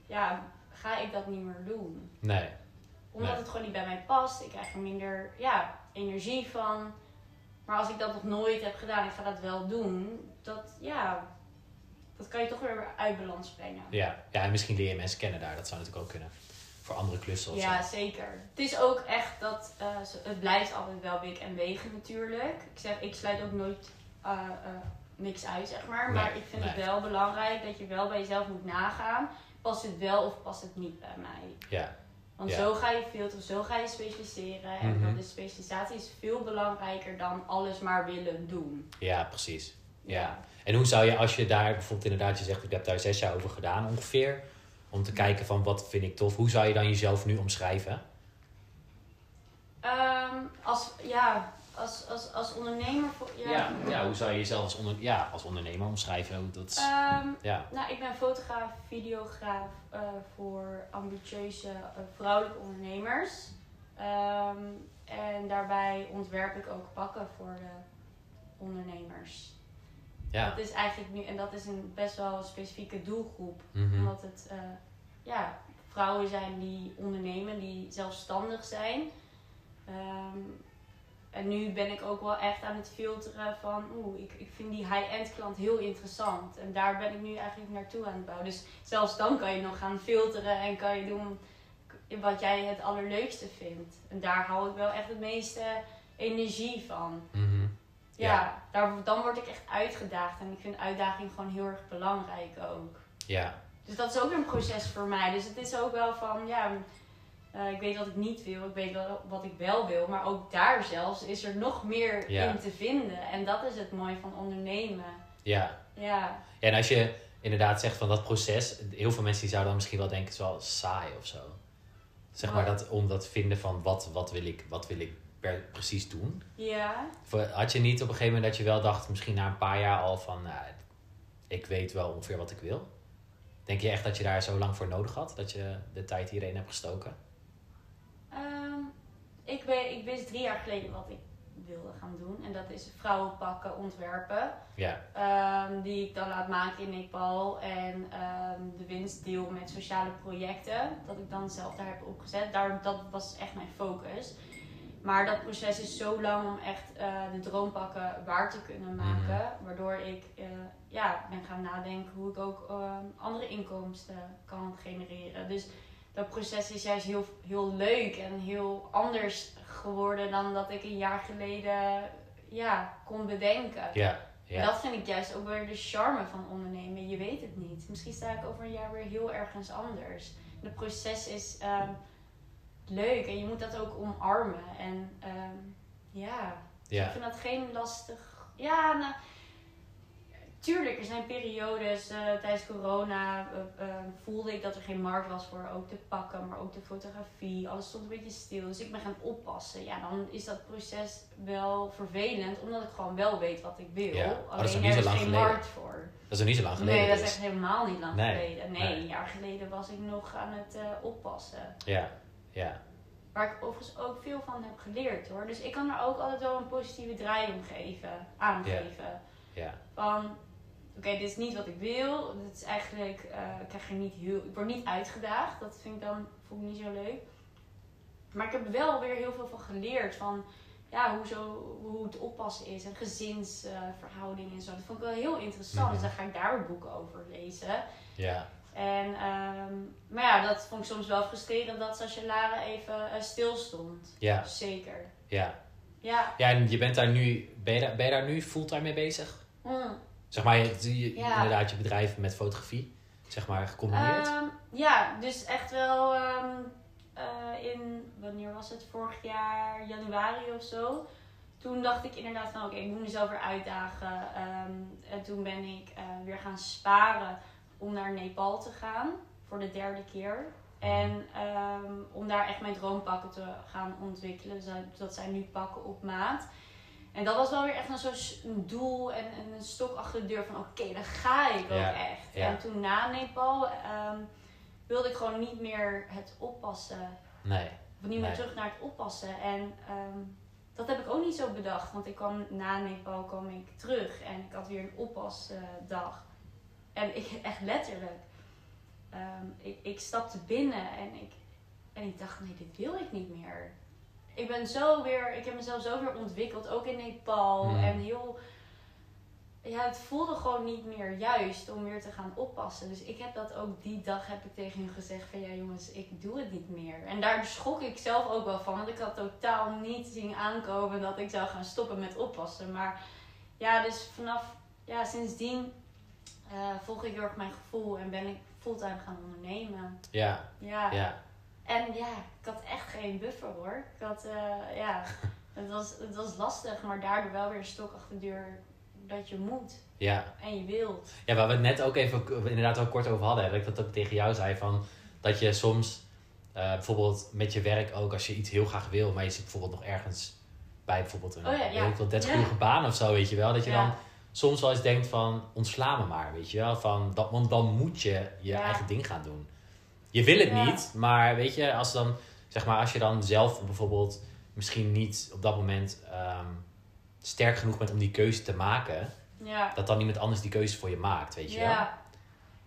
Ja, ga ik dat niet meer doen. nee. Omdat Nee. het gewoon niet bij mij past. Ik krijg er minder ja, energie van. Maar als ik dat nog nooit heb gedaan, ik ga dat wel doen. Dat, ja, dat kan je toch weer uit balans brengen. Ja. ja, en misschien leer je mensen kennen daar. Dat zou natuurlijk ook kunnen. Voor andere klussen of Ja, zo. zeker. Het is ook echt dat zo- het blijft altijd wel wik en wegen natuurlijk. Ik zeg, ik sluit ook nooit eh, eh, niks uit, zeg maar. Nee, maar ik vind het wel belangrijk dat je wel bij jezelf moet nagaan. Past het wel of past het niet bij mij? Ja, Want Ja. zo ga je filteren, zo ga je specialiseren. En dan is specialisatie is veel belangrijker dan alles maar willen doen. ja, precies. Ja. En hoe zou je, als je daar bijvoorbeeld inderdaad, je zegt ik heb daar zes jaar over gedaan ongeveer. Om te kijken van wat vind ik tof. Hoe zou je dan jezelf nu omschrijven? Ehm, als, ja, als, als, als ondernemer... voor- Ja, ja, hoe zou je jezelf als, onder, ja, als ondernemer omschrijven? Dat, is- Ehm, ja, Nou, ik ben fotograaf, videograaf eh, voor ambitieuze eh, vrouwelijke ondernemers. Ehm, en daarbij ontwerp ik ook pakken voor de ondernemers. Ja. Dat is eigenlijk nu, en dat is een best wel specifieke doelgroep. Mhm. Omdat het eh, ja, vrouwen zijn die ondernemen, die zelfstandig zijn. Ehm, en nu ben ik ook wel echt aan het filteren van, oeh, ik, ik vind die high-end klant heel interessant. En daar ben ik nu eigenlijk naartoe aan het bouwen. Dus zelfs dan kan je nog gaan filteren en kan je doen wat jij het allerleukste vindt. En daar hou ik wel echt het meeste energie van. Mhm. Ja, Ja. Daar, dan word ik echt uitgedaagd. En ik vind uitdaging gewoon heel erg belangrijk ook. Ja, Dus dat is ook een proces voor mij. Dus het is ook wel van, ja, eh, ik weet wat ik niet wil, ik weet wel wat ik wel wil. Maar ook daar zelfs is er nog meer Ja. in te vinden. En dat is het mooie van ondernemen. ja. Ja, en als je inderdaad zegt van dat proces, heel veel mensen die zouden dan misschien wel denken, het is wel saai of zo. Zeg maar Ja. dat, om dat vinden van wat, wat, wil ik, wat wil ik per, precies doen. Ja. Had je niet op een gegeven moment dat je wel dacht, misschien na een paar jaar al van, nou, ik weet wel ongeveer wat ik wil? Denk je echt dat je daar zo lang voor nodig had? Dat je de tijd hierin hebt gestoken? Ehm, ik, weet, ik wist drie jaar geleden wat ik wilde gaan doen. En dat is vrouwen pakken, ontwerpen. Ja, Ehm, die ik dan laat maken in Nepal. En ehm, de winst deel met sociale projecten. Dat ik dan zelf daar heb opgezet. Daar, dat was echt mijn focus. Maar dat proces is zo lang om echt eh, de droompakken waar te kunnen maken. Waardoor ik eh, ja, ben gaan nadenken hoe ik ook ehm, andere inkomsten kan genereren. Dus dat proces is juist heel, heel leuk en heel anders geworden dan dat ik een jaar geleden ja, kon bedenken. ja, ja. dat vind ik juist ook weer de charme van ondernemen. Je weet het niet. Misschien sta ik over een jaar weer heel ergens anders. Het proces is ehm, leuk en je moet dat ook omarmen. En ehm, ja, ik ja. vind dat geen lastig. Ja, nou. Tuurlijk, er zijn periodes eh, tijdens corona eh, eh, voelde ik dat er geen markt was voor ook de pakken, maar ook de fotografie. Alles stond een beetje stil. Dus ik ben gaan oppassen. Ja, dan is dat proces wel vervelend, omdat ik gewoon wel weet wat ik wil. Ja, is Alleen er zo is lang geen geleden. markt voor. Dat is nog niet zo lang geleden. Nee, dat is dus. echt helemaal niet lang Nee, geleden. Nee, nee. een jaar geleden was ik nog aan het eh, oppassen. Ja, ja, Waar ik overigens ook veel van heb geleerd hoor. Dus ik kan er ook altijd wel een positieve draai om geven, aangeven. ja. Van, oké, dit is niet wat ik wil. Dit is eigenlijk, eh, ik krijg er niet heel, ik word niet uitgedaagd. Dat vind ik dan, vond ik niet zo leuk. Maar ik heb wel weer heel veel van geleerd. Van, ja, hoe, zo, hoe het oppassen is. En gezinsverhoudingen en zo. Dat vond ik wel heel interessant. Mhm. Dus daar ga ik daar boeken over lezen. ja. En, ehm, maar ja, dat vond ik soms wel frustrerend dat Lara even eh, stil stond. Ja, Zeker. ja. Ja. Ja, en je bent daar nu, ben je daar, ben je daar nu fulltime mee bezig? Mm. Zeg maar, je, je- Ja. inderdaad je bedrijf met fotografie, zeg maar, gecombineerd? Ehm, ja, dus echt wel ehm, eh, in, wanneer was het? Vorig jaar, januari of zo. Toen dacht ik inderdaad van oké, ik moet mezelf weer uitdagen. En toen ben ik eh, weer gaan sparen om naar Nepal te gaan. Voor de derde keer. En ehm, om daar echt mijn droompakken te gaan ontwikkelen. Dus dat- zijn nu pakken op maat. En dat was wel weer echt een, zo'n doel en, en een stok achter de deur van oké, daar ga ik Ja, ook echt. ja. En toen na Nepal ehm, wilde ik gewoon niet meer het oppassen. Nee. Of niet meer Nee. terug naar het oppassen. En ehm, dat heb ik ook niet zo bedacht. Want ik kwam na Nepal kwam ik terug en ik had weer een oppasdag. En ik echt letterlijk. ehm, ik, ik stapte binnen en ik, en ik dacht, nee, dit wil ik niet meer. Ik ben zo weer, ik heb mezelf zo weer ontwikkeld, ook in Nepal. En heel, ja, het voelde gewoon niet meer juist om weer te gaan oppassen. Dus ik heb dat ook die dag heb ik tegen hun gezegd van ja jongens, ik doe het niet meer. En daar schrok ik zelf ook wel van, want ik had totaal niet zien aankomen dat ik zou gaan stoppen met oppassen. Maar ja, dus vanaf, ja, sindsdien eh, volg ik heel erg mijn gevoel en ben ik fulltime gaan ondernemen. Ja, Ja. ja. En ja, ik had echt geen buffer hoor. Ik had, eh, ja, het was, het was lastig, maar daardoor wel weer een stok achter de deur dat je moet Ja, en je wilt. Ja, waar we het net ook even inderdaad wel kort over hadden. Dat ik dat ook tegen jou zei. Van, dat je soms eh, bijvoorbeeld met je werk ook, als je iets heel graag wil, maar je zit bijvoorbeeld nog ergens bij bijvoorbeeld een Oh ja, ja. weet ik wel, 30 Ja. uurige baan of zo, weet je wel. Dat je dan soms wel eens denkt van ontsla me maar, weet je wel. Van, dat, want dan moet je je Ja. eigen ding gaan doen. Je wil het Ja. niet, maar weet je, als dan, zeg maar, als je dan zelf bijvoorbeeld misschien niet op dat moment ehm, sterk genoeg bent om die keuze te maken, Ja. dat dan iemand anders die keuze voor je maakt, weet je wel. Ja.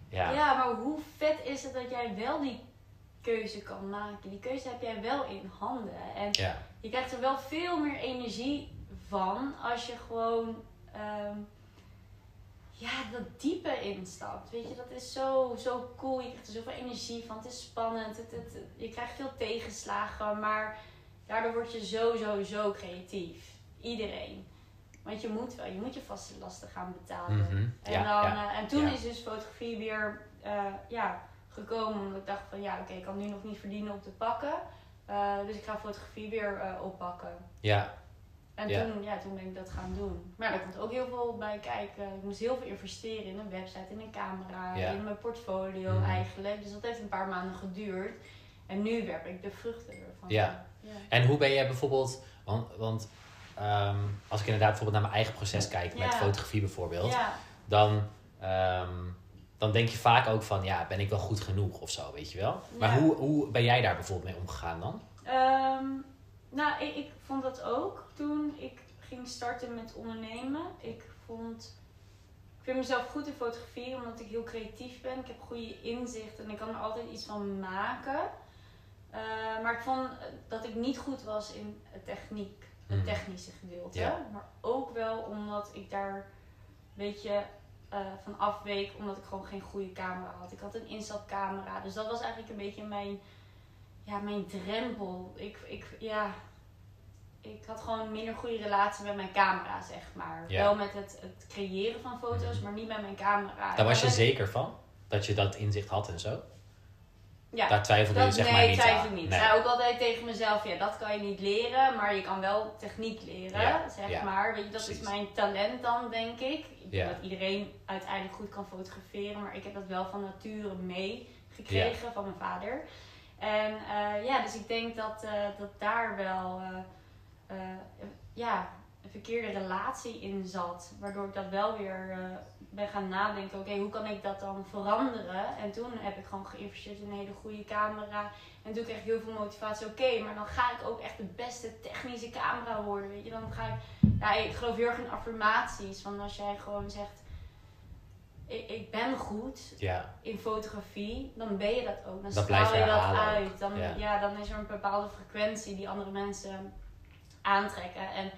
Ja. ja, maar hoe vet is het dat jij wel die keuze kan maken? Die keuze heb jij wel in handen. En je krijgt er wel veel meer energie van als je gewoon ehm, ja, dat diepe instapt. Weet je, dat is zo, zo cool. Je krijgt er zoveel energie van. Het is spannend. Het, het, je krijgt veel tegenslagen. Maar daardoor word je zo, zo, zo creatief. Iedereen. Want je moet wel. Je moet je vaste lasten gaan betalen. Mhm. En, Ja, dan, ja. eh, en toen Ja. is dus fotografie weer eh, ja, gekomen. Omdat ik dacht van ja, oké, ik kan nu nog niet verdienen op de pakken. Eh, dus ik ga fotografie weer oppakken. Ja, En Ja. toen, ja, toen ben ik dat gaan doen. Maar daar komt ook heel veel bij kijken. Ik moest heel veel investeren in een website, in een camera, Ja. in mijn portfolio Mhm. eigenlijk. Dus dat heeft een paar maanden geduurd. En nu werp ik de vruchten ervan. Ja. ja. En hoe ben jij bijvoorbeeld, Want, want ehm, als ik inderdaad bijvoorbeeld naar mijn eigen proces kijk, met fotografie bijvoorbeeld, dan, ehm, dan denk je vaak ook van, ja, ben ik wel goed genoeg of zo, weet je wel? Maar hoe, hoe ben jij daar bijvoorbeeld mee omgegaan dan? Ehm, nou, ik, ik vond dat ook toen ik ging starten met ondernemen. Ik vond. Ik vind mezelf goed in fotografie omdat ik heel creatief ben. Ik heb goede inzicht en ik kan er altijd iets van maken. Eh, maar ik vond dat ik niet goed was in het techniek, het Mhm. technische gedeelte. Ja. Maar ook wel omdat ik daar een beetje eh, van afweek, omdat ik gewoon geen goede camera had. Ik had een instapcamera, dus dat was eigenlijk een beetje mijn, ja, mijn drempel. Ik, ik, ja, ik had gewoon een minder goede relatie met mijn camera, zeg maar. Ja. Wel met het, het creëren van foto's, Mhm. maar niet met mijn camera. Daar was je zeker van? Dat je dat inzicht had en zo? Ja, Daar twijfelde je zeg nee, maar ik niet twijfel aan. niet. Ik Nee. zei ook altijd tegen mezelf, ja, dat kan je niet leren, maar je kan wel techniek leren, Ja, zeg ja, maar. Weet je, dat precies. is mijn talent dan, denk ik. Ik denk Ja. dat iedereen uiteindelijk goed kan fotograferen, maar ik heb dat wel van nature meegekregen van mijn vader. En eh, ja, dus ik denk dat, eh, dat daar wel eh, eh, ja, een verkeerde relatie in zat. Waardoor ik dat wel weer eh, ben gaan nadenken. Oké, hoe kan ik dat dan veranderen? En toen heb ik gewoon geïnvesteerd in een hele goede camera. En toen kreeg ik heel veel motivatie. Oké, maar dan ga ik ook echt de beste technische camera worden. Weet je, dan ga ik. Ja, ik geloof heel erg in affirmaties. Van als jij gewoon zegt. Ik, ik ben goed Ja, in fotografie, dan ben je dat ook. Dan blijf straal je je dat uit. Dan, Ja. ja. dan is er een bepaalde frequentie die andere mensen aantrekken. En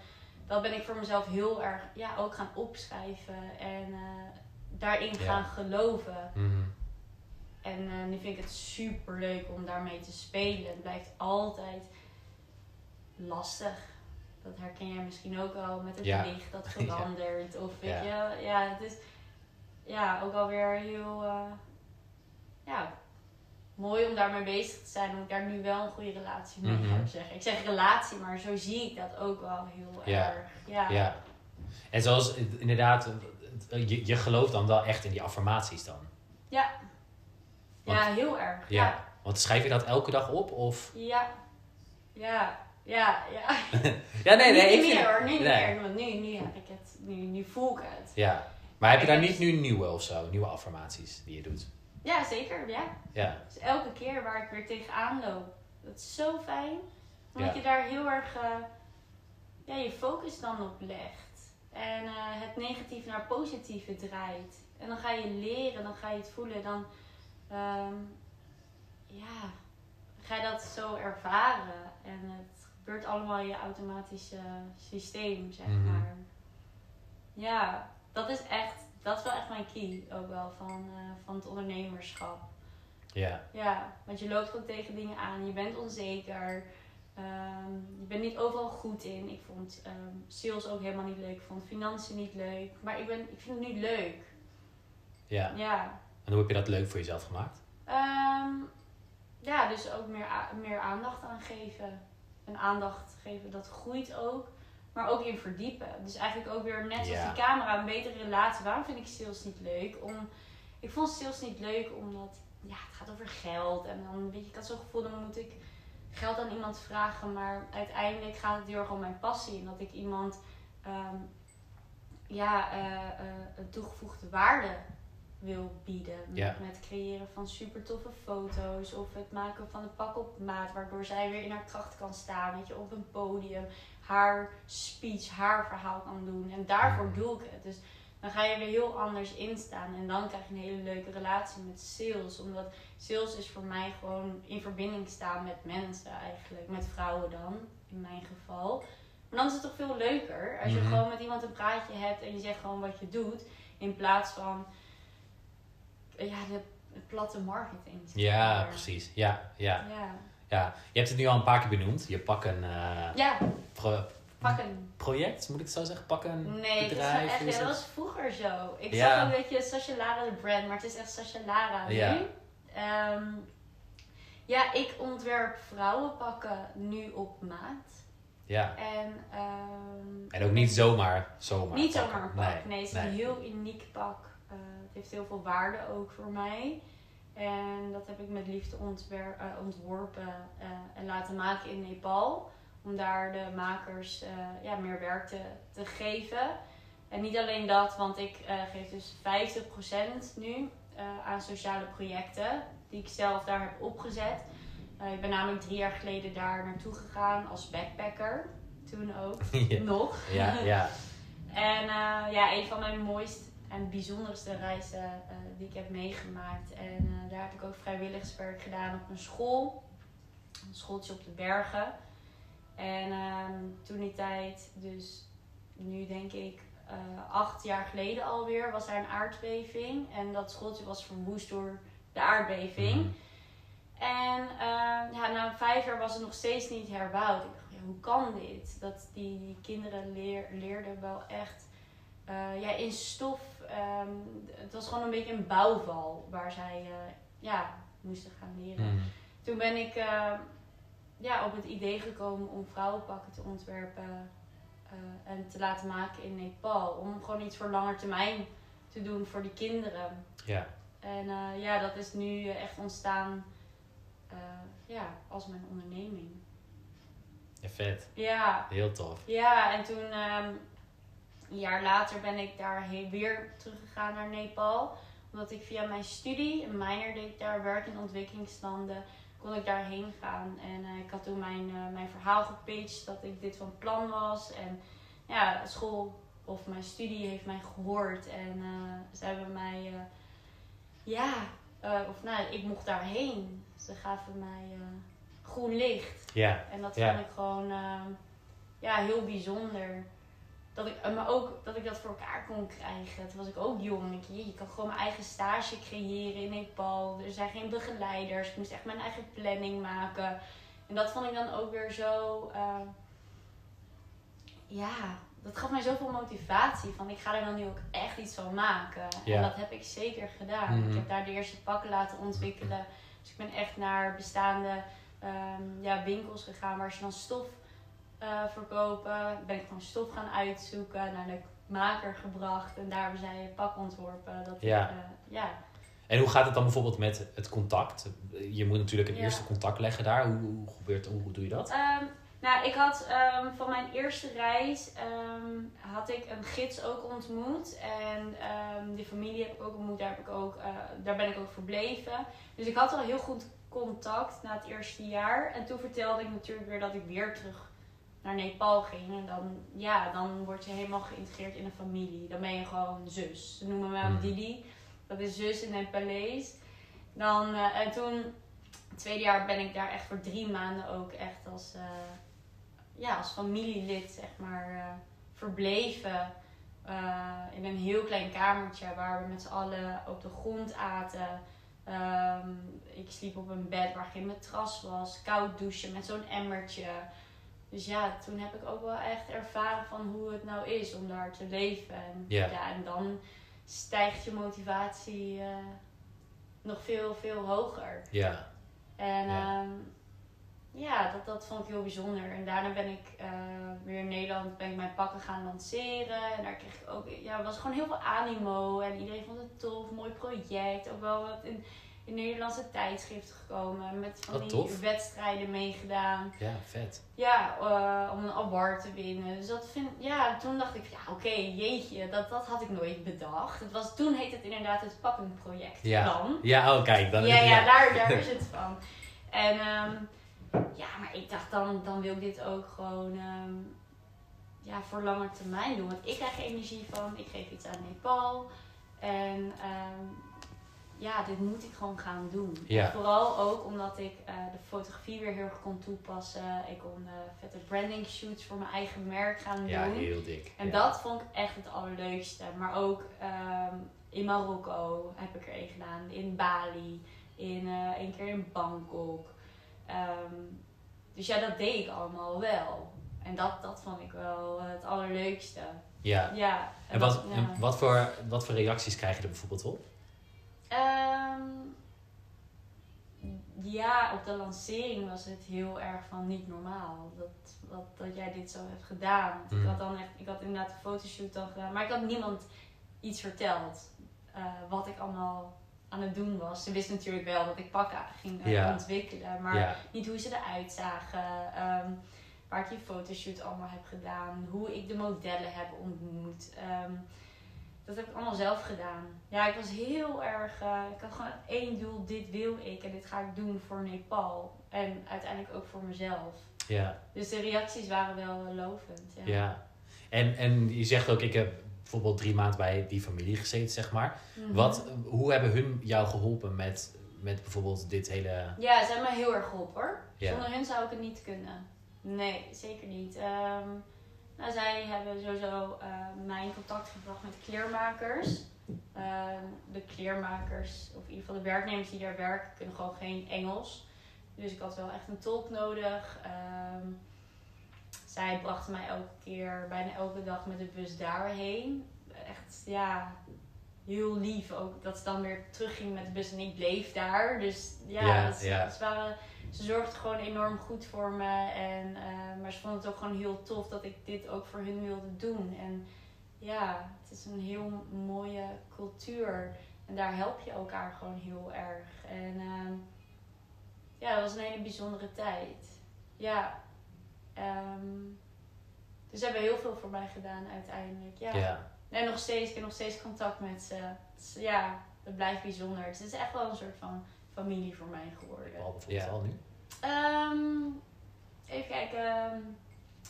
dat ben ik voor mezelf heel erg ja, ook gaan opschrijven en eh, daarin Ja. gaan geloven. mhm. En eh, nu vind ik het super leuk om daarmee te spelen. Het blijft altijd lastig. Dat herken jij misschien ook al met het Ja. licht dat verandert. Of weet Ja. je, ja, het is ja, ook alweer heel eh, ja, mooi om daarmee bezig te zijn. Omdat ik daar nu wel een goede relatie mee Mhm. heb. Zeg. Ik zeg relatie, maar zo zie ik dat ook wel heel Ja. erg. Ja. ja. En zoals inderdaad, je, je gelooft dan wel echt in die affirmaties dan? Ja. Want- ja, heel erg. Ja. ja. Want schrijf je dat elke dag op of? Ja, ja, ja, ja. Ja, nee, nee. niet ik meer hoor, niet nee. meer. Want nu, nu heb ik het, nu, nu voel ik het. Ja. Maar heb je daar heb niet nu nieuwe of zo? Nieuwe affirmaties die je doet? Ja, zeker, ja. Ja. Dus elke keer waar ik weer tegenaan loop. Dat is zo fijn. Omdat Ja. je daar heel erg eh, ja, je focus dan op legt. En eh, het negatief naar positieve draait. En dan ga je leren, dan ga je het voelen. Dan ehm, ja, ga je dat zo ervaren. En het gebeurt allemaal in je automatische systeem, zeg Mhm. maar. Ja, dat is echt, dat is wel echt mijn key ook wel van, eh, van het ondernemerschap. Ja. Ja, want je loopt gewoon tegen dingen aan. Je bent onzeker. Ehm, je bent niet overal goed in. Ik vond ehm, sales ook helemaal niet leuk. Ik vond financiën niet leuk. Maar ik, ben, ik vind het nu leuk. Ja. Ja. En hoe heb je dat leuk voor jezelf gemaakt? Ehm, ja, dus ook meer, meer aandacht aan geven. En aandacht geven, dat groeit ook. Maar ook in verdiepen. Dus eigenlijk ook weer net zoals Ja. die camera, een betere relatie. Waarom vind ik sales niet leuk? Om, ik vond sales niet leuk omdat ja, het gaat over geld. En dan weet je, ik had zo'n gevoel, dan moet ik geld aan iemand vragen. Maar uiteindelijk gaat het heel erg om mijn passie. En dat ik iemand ehm, ja, eh, eh, een toegevoegde waarde wil bieden. Met het creëren van super toffe foto's. Of het maken van een pak op maat. Waardoor zij weer in haar kracht kan staan. Weet je, op een podium. Haar speech, haar verhaal kan doen. En daarvoor Mhm. doe ik het. Dus dan ga je weer heel anders instaan. En dan krijg je een hele leuke relatie met sales. Omdat sales is voor mij gewoon in verbinding staan met mensen eigenlijk. Met vrouwen dan, in mijn geval. Maar dan is het toch veel leuker als je Mhm. gewoon met iemand een praatje hebt en je zegt gewoon wat je doet. In plaats van ja, de, de platte marketing. Ja, precies. Ja, ja, Ja. Ja. Je hebt het nu al een paar keer benoemd. Je pak een eh, ja, pro- pak een. project, moet ik zo zeggen? Pak een Nee, bedrijf. wel echt, ja, dat was vroeger zo. Ik Ja. zag een beetje Sasha Lara de brand, maar het is echt Sasha Lara nu. Ja. Ehm, ja, ik ontwerp vrouwenpakken nu op maat. Ja. En, ehm, En ook niet zomaar, zomaar Niet pakken. zomaar een pak. Nee, het is nee. een heel uniek pak. Eh, het heeft heel veel waarde ook voor mij. En dat heb ik met liefde ontwer- eh, ontworpen eh, en laten maken in Nepal. Om daar de makers eh, ja, meer werk te, te geven. En niet alleen dat, want ik geef dus 50% nu aan sociale projecten. Die ik zelf daar heb opgezet. Ik ben namelijk drie jaar geleden daar naartoe gegaan als backpacker. Toen ook. ja. Nog. Ja, ja. En ja, een van mijn mooiste en bijzonderste reizen eh, die ik heb meegemaakt. En eh, daar heb ik ook vrijwilligerswerk gedaan op een school. Een schooltje op de bergen. En ehm, toen die tijd, dus nu denk ik eh, acht jaar geleden alweer, was er een aardbeving. En dat schooltje was verwoest door de aardbeving. Mhm. En eh, ja, na vijf jaar was het nog steeds niet herbouwd. Ik dacht, ja, hoe kan dit? Dat die, die kinderen leer, leerden wel echt ja, in stof. Ehm, het was gewoon een beetje een bouwval waar zij eh, ja, moesten gaan leren. Mhm. Toen ben ik eh, ja, op het idee gekomen om vrouwenpakken te ontwerpen eh, en te laten maken in Nepal. Om gewoon iets voor langer termijn te doen voor die kinderen. Ja. En ja, dat is nu echt ontstaan ja, als mijn onderneming. ja, vet. Ja, Heel tof. ja en toen ehm, een jaar later ben ik daarheen weer teruggegaan naar Nepal. Omdat ik via mijn studie, een minor deed ik daar, werk in ontwikkelingslanden, kon ik daarheen gaan. En eh, ik had toen mijn, eh, mijn verhaal gepitcht dat ik dit van plan was. En ja, school of mijn studie heeft mij gehoord. En eh, ze hebben mij, ja, of nou, ik mocht daarheen. Ze gaven mij groen licht. Ja. En dat Ja. vond ik gewoon ja, heel bijzonder. Dat ik, eh, maar ook dat ik dat voor elkaar kon krijgen. Toen was ik ook jong. Ik, je, je kan gewoon mijn eigen stage creëren in Nepal. Er zijn geen begeleiders. Ik moest echt mijn eigen planning maken. En dat vond ik dan ook weer zo. eh, ja, dat gaf mij zoveel motivatie. Van ik ga er dan nu ook echt iets van maken. Ja. En dat heb ik zeker gedaan. Mhm. Ik heb daar de eerste pakken laten ontwikkelen. Dus ik ben echt naar bestaande ehm, ja, winkels gegaan waar ze dan stof eh, verkopen. Ben ik gewoon stof gaan uitzoeken, naar de maker gebracht en daar hebben zij een pak ontworpen. Dat Ja. Ik, eh, ja. En hoe gaat het dan bijvoorbeeld met het contact? Je moet natuurlijk een Ja. eerste contact leggen daar. Hoe, hoe, gebeurt, hoe, hoe doe je dat? Ehm, nou, ik had ehm, van mijn eerste reis ehm, had ik een gids ook ontmoet. En ehm, die familie heb ik ook ontmoet. Daar, heb ik ook, eh, daar ben ik ook verbleven. Dus ik had al heel goed contact na het eerste jaar. En toen vertelde ik natuurlijk weer dat ik weer terug naar Nepal ging. En dan, ja, dan word je helemaal geïntegreerd in een familie. Dan ben je gewoon zus. Ze noemen me Hmm. Didi. Dat is zus in Nepalees. Dan, eh, en toen, het tweede jaar ben ik daar echt voor drie maanden ook echt als, eh, ja, als familielid, zeg maar, eh, verbleven. In een heel klein kamertje waar we met z'n allen op de grond aten. Ehm, ik sliep op een bed waar geen matras was. Koud douchen met zo'n emmertje. Dus ja, toen heb ik ook wel echt ervaren van hoe het nou is om daar te leven. En, Ja. en dan stijgt je motivatie eh, nog veel, veel hoger. Ja. En Ja. ja, ja dat, dat vond ik heel bijzonder. En daarna ben ik eh, weer in Nederland ben ik mijn pakken gaan lanceren. En daar kreeg ik ook, ja, was gewoon heel veel animo. En iedereen vond het tof, mooi project. Ook wel wat in, in Nederlandse tijdschriften gekomen. Met van Wat die tof. wedstrijden meegedaan. Ja, vet. Ja, eh, om een award te winnen. Dus dat vind ja, toen dacht ik, ja oké, jeetje, dat, dat had ik nooit bedacht. Het was, toen heette het inderdaad het Pakkenproject Ja. dan. Ja, oh kijk. Dan ja, ja, daar, daar is het van. En ehm, ja, maar ik dacht dan, dan wil ik dit ook gewoon ehm, ja, voor lange termijn doen. Want ik krijg er energie van, ik geef iets aan Nepal. En ehm, ja, dit moet ik gewoon gaan doen. Ja. En vooral ook omdat ik eh, de fotografie weer heel erg kon toepassen. Ik kon eh, vette branding shoots voor mijn eigen merk gaan Ja, doen. heel dik. En Ja. dat vond ik echt het allerleukste. Maar ook ehm, in Marokko heb ik er een gedaan. In Bali. In, eh een keer in Bangkok. Ehm, dus ja, dat deed ik allemaal wel. En dat, dat vond ik wel het allerleukste. Ja. Ja. En wat, ja. en wat, voor, wat voor reacties krijg je er bijvoorbeeld op? Ehm, ja, op de lancering was het heel erg van niet normaal. Dat, dat, dat jij dit zo hebt gedaan. Mm. Ik had dan echt, ik had inderdaad een fotoshoot dan gedaan. Maar ik had niemand iets verteld. eh, wat ik allemaal aan het doen was. Ze wist natuurlijk wel dat ik pakken ging eh, Ja. ontwikkelen. Maar ja. niet hoe ze eruit zagen. ehm, waar ik die fotoshoot allemaal heb gedaan. Hoe ik de modellen heb ontmoet. Ehm, dat heb ik allemaal zelf gedaan. Ja, ik was heel erg. eh, ik had gewoon één doel: dit wil ik en dit ga ik doen voor Nepal. En uiteindelijk ook voor mezelf. Ja, Dus de reacties waren wel eh, lovend. Ja. ja. En, en je zegt ook, ik heb bijvoorbeeld drie maanden bij die familie gezeten, zeg maar. Mhm. Wat, hoe hebben hun jou geholpen met, met bijvoorbeeld dit hele... Ja, ze hebben me heel erg geholpen hoor. Ja. Zonder hun zou ik het niet kunnen. Nee, zeker niet. Ehm, nou, zij hebben sowieso eh, mij in contact gebracht met kleermakers. Ehm, de kleermakers, of in ieder geval de werknemers die daar werken, kunnen gewoon geen Engels. Dus ik had wel echt een tolk nodig. Ehm, zij brachten mij elke keer, bijna elke dag met de bus daarheen. Echt, ja, heel lief ook. Dat ze dan weer terugging met de bus en ik bleef daar. Dus ja, Ja, dat- ja. Waren, ze zorgden gewoon enorm goed voor me. En, eh, maar ze vonden het ook gewoon heel tof dat ik dit ook voor hun wilde doen. En ja, het is een heel mooie cultuur. En daar help je elkaar gewoon heel erg. En ehm, ja, dat was een hele bijzondere tijd. Ja. ehm, dus ze hebben heel veel voor mij gedaan uiteindelijk. Ja. Ja, En nog steeds, ik heb nog steeds contact met ze. Dus ja, het blijft bijzonder. Het is echt wel een soort van familie voor mij geworden. al bijvoorbeeld Ja. al nu. Ehm, even kijken. ehm,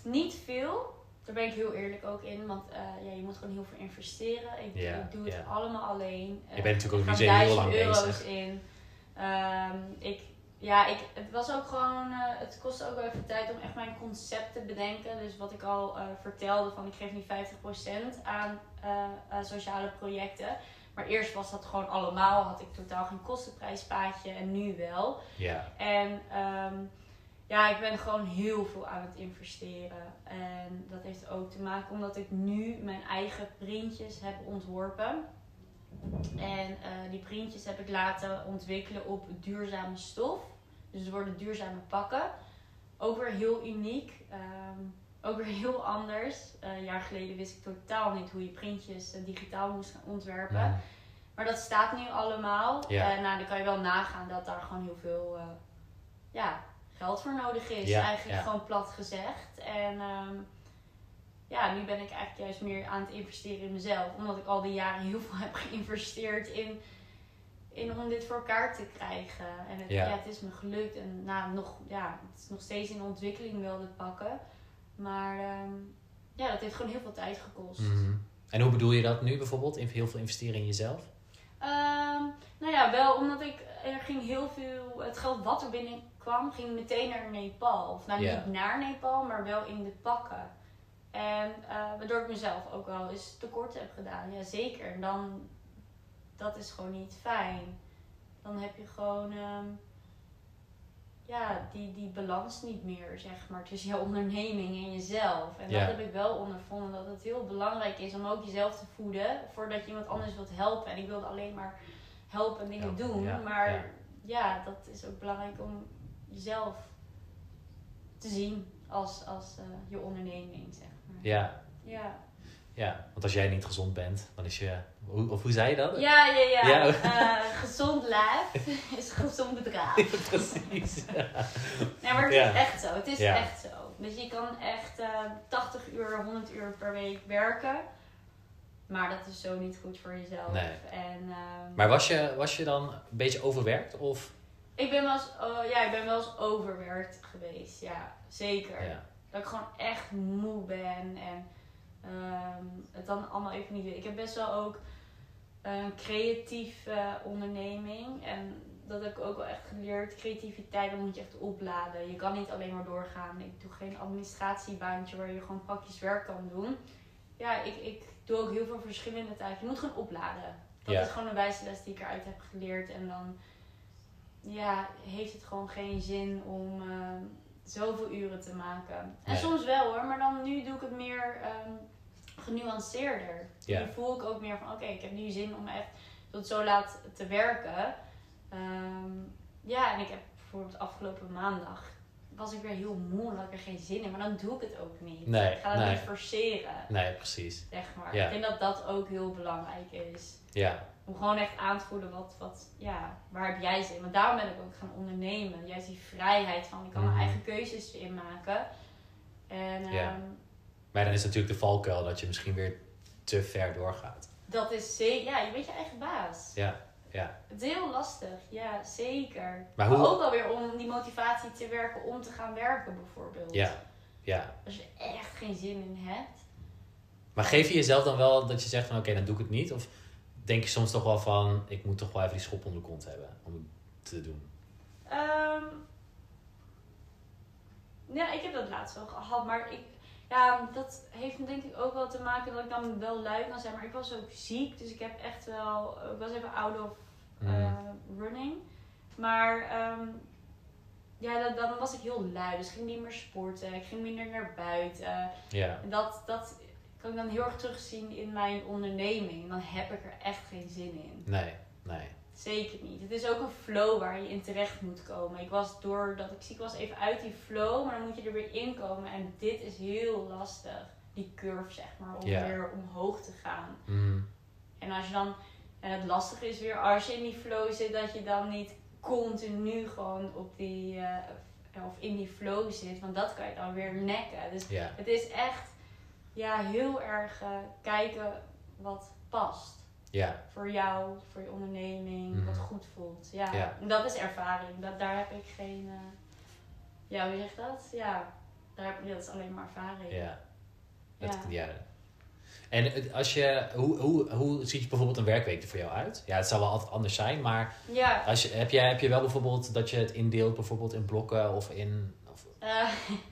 niet veel. Daar ben ik heel eerlijk ook in. Want eh, ja, je moet gewoon heel veel investeren. Ik, Ja, ik doe het ja. allemaal alleen. Je bent natuurlijk ook niet zo heel duizend lang euro's bezig. in. Ehm, ik, ja, ik, het was ook gewoon, eh, het kostte ook wel even tijd om echt mijn concept te bedenken. Dus wat ik al eh, vertelde, van ik geef nu 50% aan eh, eh, sociale projecten. Maar eerst was dat gewoon allemaal, had ik totaal geen kostenprijspaadje en nu wel. Ja, En ehm, ja, ik ben gewoon heel veel aan het investeren. En dat heeft ook te maken omdat ik nu mijn eigen printjes heb ontworpen. En eh, die printjes heb ik laten ontwikkelen op duurzame stof. Dus het worden duurzame pakken. Ook weer heel uniek. ehm, ook weer heel anders. Eh, een jaar geleden wist ik totaal niet hoe je printjes eh, digitaal moest gaan ontwerpen. Mm. Maar dat staat nu allemaal. Ja. En nou, dan kan je wel nagaan dat daar gewoon heel veel ja, geld voor nodig is. Ja, eigenlijk ja. gewoon plat gezegd. En ehm, ja, nu ben ik eigenlijk juist meer aan het investeren in mezelf. Omdat ik al die jaren heel veel heb geïnvesteerd in, in om dit voor elkaar te krijgen. En het, Ja. het is me gelukt. En nou, nog, ja, het is nog steeds in ontwikkeling wel dit pakken. Maar ehm, ja, dat heeft gewoon heel veel tijd gekost. Mhm. En hoe bedoel je dat nu bijvoorbeeld? In heel veel investeren in jezelf? Ehm, nou ja, wel omdat ik, er ging heel veel, het geld wat er binnenkwam, ging meteen naar Nepal. Of nou niet naar Nepal, maar wel in de pakken. En eh, waardoor ik mezelf ook wel eens tekort heb gedaan. Ja, zeker. En dan, dat is gewoon niet fijn. Dan heb je gewoon, ehm, ja, die, die balans niet meer, zeg maar, tussen jouw onderneming en jezelf. En Ja. dat heb ik wel ondervonden, dat het heel belangrijk is om ook jezelf te voeden, voordat je iemand anders wilt helpen. En ik wilde alleen maar helpen en dingen Ja, doen, ja, maar ja. ja. dat is ook belangrijk om jezelf te zien als, als eh, je onderneming, zeg maar. Ja, Ja, ja. Want als jij niet gezond bent, dan is je... Hoe, of hoe zei je dat? ja, ja. ja. Ja. Eh, gezond lijf is gezond bedrag. Precies. Nee, maar het is echt zo. Het is echt zo. Dus je kan echt eh 80 uur, 100 uur per week werken. Maar dat is zo niet goed voor jezelf. Nee. En, ehm, Maar was je, was je dan een beetje overwerkt? Of? ik, ben wel eens, oh, ja, ik ben wel eens overwerkt geweest. Ja, zeker. Ja. Dat ik gewoon echt moe ben. En ehm, het dan allemaal even niet weet. Ik heb best wel ook een creatieve onderneming. En dat heb ik ook wel echt geleerd. Creativiteit, dan moet je echt opladen. Je kan niet alleen maar doorgaan. Ik doe geen administratiebaantje waar je gewoon praktisch werk kan doen. Ja, ik, ik doe ook heel veel verschillende taken. Je moet gewoon opladen. Dat Ja. is gewoon een wijze les die ik eruit heb geleerd. En dan ja, heeft het gewoon geen zin om ehm, zoveel uren te maken. En Nee. soms wel hoor, maar dan nu doe ik het meer ehm, genuanceerder. Ja. Nu voel ik ook meer van oké, ik heb nu zin om echt tot zo laat te werken. Ehm, ja, en ik heb bijvoorbeeld afgelopen maandag was ik weer heel moe had ik er geen zin in. Maar dan doe ik het ook niet. Nee, ik ga het nee. niet forceren, Nee, precies. zeg maar. Ja. Ik denk dat dat ook heel belangrijk is. Ja, Om gewoon echt aan te voelen wat, wat, ja, waar heb jij zin in? Want daarom ben ik ook gaan ondernemen. Juist die vrijheid van, ik kan Mhm. mijn eigen keuzes in maken. En Ja. ehm, Maar dan is natuurlijk de valkuil dat je misschien weer te ver doorgaat. dat is zeker, ja, je bent je eigen baas. Ja, ja. Het is heel lastig, ja, zeker. Maar Maar, hoe- ook wel weer om die motivatie te werken om te gaan werken, bijvoorbeeld. Ja, ja. Als je echt geen zin in hebt. Maar geef je jezelf dan wel dat je zegt van oké, dan doe ik het niet? Of denk je soms toch wel van ik moet toch wel even die schop onder de kont hebben om het te doen? Ehm, ja, ik heb dat laatst wel gehad, maar ik, ja, dat heeft denk ik ook wel te maken dat ik dan wel lui kan zijn. Maar ik was ook ziek, dus ik heb echt wel, ik was even out of Mm. eh, running. Maar ehm, ja, dan, dan was ik heel lui, dus ik ging niet meer sporten, ik ging minder naar buiten. Ja, En dat, dat kan ik dan heel erg terugzien in mijn onderneming. Dan heb ik er echt geen zin in. nee, nee. Zeker niet. Het is ook een flow waar je in terecht moet komen. Ik was doordat ik ziek was even uit die flow, maar dan moet je er weer in komen. En dit is heel lastig, die curve zeg maar, om weer omhoog te gaan. Mm, En als je dan, en het lastige is weer als je in die flow zit, dat je dan niet continu gewoon op die, eh, of in die flow zit. Want dat kan je dan weer nekken. Dus het is echt ja, heel erg eh, kijken wat past ja, voor jou, voor je onderneming, Mhm. wat goed voelt. Ja, Ja. en dat is ervaring. Dat, daar heb ik geen. eh, ja, hoe zeg je dat? Ja, daar heb ik dat is alleen maar ervaring. ja. Dat, Ja. ja. En als je, hoe, hoe, hoe ziet bijvoorbeeld een werkweek er voor jou uit? Ja, het zal wel altijd anders zijn, maar Ja, als je, heb, jij, heb je wel bijvoorbeeld dat je het indeelt bijvoorbeeld in blokken of in... Of, eh,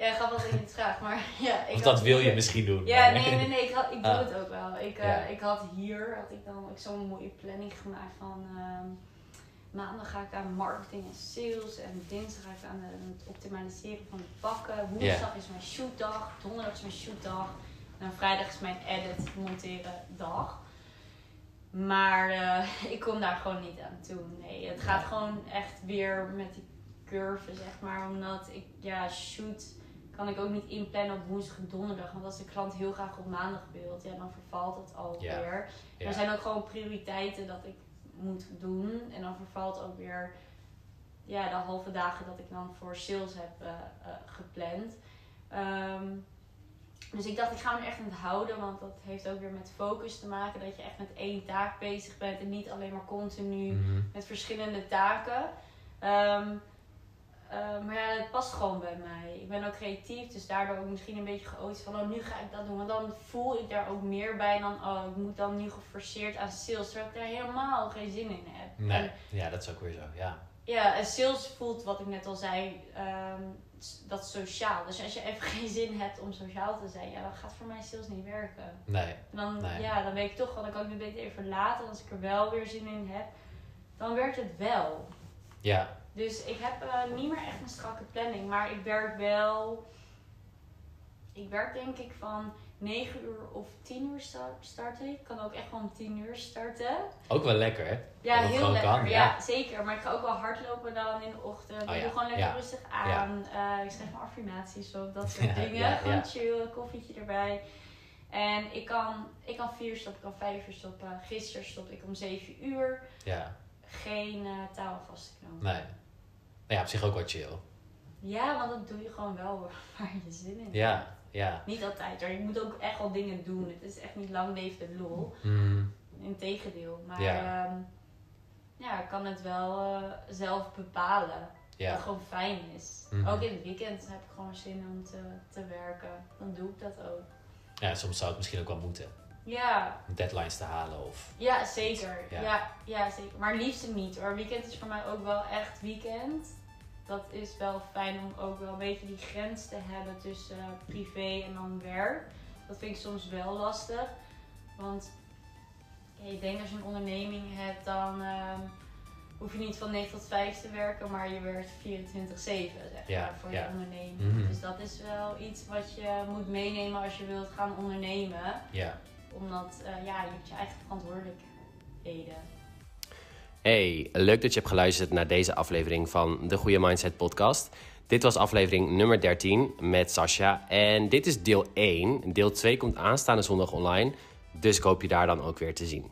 ja, grappig dat je het vraagt, maar ja. Ik of had dat wil je misschien doen. Ja, nee, nee, nee, ik, had, ik doe Ah. het ook wel. Ik, eh, Ja. ik had hier had ik dan ook zo'n mooie planning gemaakt van ehm, maandag ga ik aan marketing en sales en dinsdag ga ik aan het optimaliseren van de pakken. Woensdag is mijn shootdag, donderdag is mijn shootdag en dan vrijdag is mijn edit monteren dag. Maar eh, ik kom daar gewoon niet aan toe. Nee, het gaat gewoon echt weer met die curve, zeg maar. Omdat ik, ja, shoot kan ik ook niet inplannen op woensdag en donderdag. Want als de klant heel graag op maandag wilt, ja, dan vervalt het alweer. Ja. Er zijn ook gewoon prioriteiten dat ik moet doen. En dan vervalt ook weer ja, de halve dagen dat ik dan voor sales heb eh, eh, gepland. Ehm, dus ik dacht, ik ga me er echt aan het houden. Want dat heeft ook weer met focus te maken. Dat je echt met één taak bezig bent. En niet alleen maar continu Mhm. met verschillende taken. Ehm, eh, maar ja, het past gewoon bij mij. Ik ben ook creatief, dus daardoor ook misschien een beetje geoot van, oh, nu ga ik dat doen. Want dan voel ik daar ook meer bij dan, oh, ik moet dan nu geforceerd aan sales, terwijl ik daar helemaal geen zin in heb. Nee, En, ja, dat is ook weer zo, ja. ja, en sales voelt, wat ik net al zei, s- dat sociaal. Dus als je even geen zin hebt om sociaal te zijn, ja, dan gaat voor mij sales niet werken. Nee, dan, Nee. ja, dan weet ik toch wel, dan kan ik me beter even laten. En als ik er wel weer zin in heb, dan werkt het wel. ja, Dus ik heb eh, niet meer echt een strakke planning, maar ik werk wel. Ik werk denk ik van 9 uur of 10 uur sta- start ik. Kan ook echt gewoon om 10 uur starten. ook wel lekker, hè? Ja, Dat heel lekker. kan, ja. ja. zeker. Maar ik ga ook wel hardlopen dan in de ochtend. Oh ik ja, doe gewoon lekker ja. rustig aan. Eh, ik schrijf mijn affirmaties op, dat soort dingen. gewoon chill, koffietje erbij. En ik kan, ik kan 4 uur stoppen, ik kan 5 uur stoppen. Gisteren stopte ik om 7 uur. Ja, Geen eh touwen vastknopen. nee. Nou ja, op zich ook wel chill. Ja, want dat doe je gewoon wel waar je zin in hebt. Ja, ja. Niet altijd hoor. Je moet ook echt wel dingen doen. Het is echt niet lang leefde lol. Mm, Integendeel. Maar Ja. ja, ja ik kan het wel eh, zelf bepalen. Wat ja. gewoon fijn is. Mhm. Ook in het weekend heb ik gewoon zin om te, te werken. Dan doe ik dat ook. ja, soms zou het misschien ook wel moeten. Ja, Deadlines te halen of... ja zeker. Ja. Ja. Ja, zeker. Maar liefst niet hoor. Weekend is voor mij ook wel echt weekend. Dat is wel fijn om ook wel een beetje die grens te hebben tussen privé en dan werk. Dat vind ik soms wel lastig. Want ja, ik denk als je een onderneming hebt, dan ehm, hoef je niet van 9 tot 5 te werken, maar je werkt 24-7 zeg Ja, maar, voor ja. je onderneming. Mhm. Dus dat is wel iets wat je moet meenemen als je wilt gaan ondernemen. Ja. Omdat eh, ja, je hebt je eigen verantwoordelijkheden. Hey, leuk dat je hebt geluisterd naar deze aflevering van de Goede Mindset Podcast. Dit was aflevering nummer 13 met Sascha. En dit is deel 1. Deel 2 komt aanstaande zondag online. Dus ik hoop je daar dan ook weer te zien.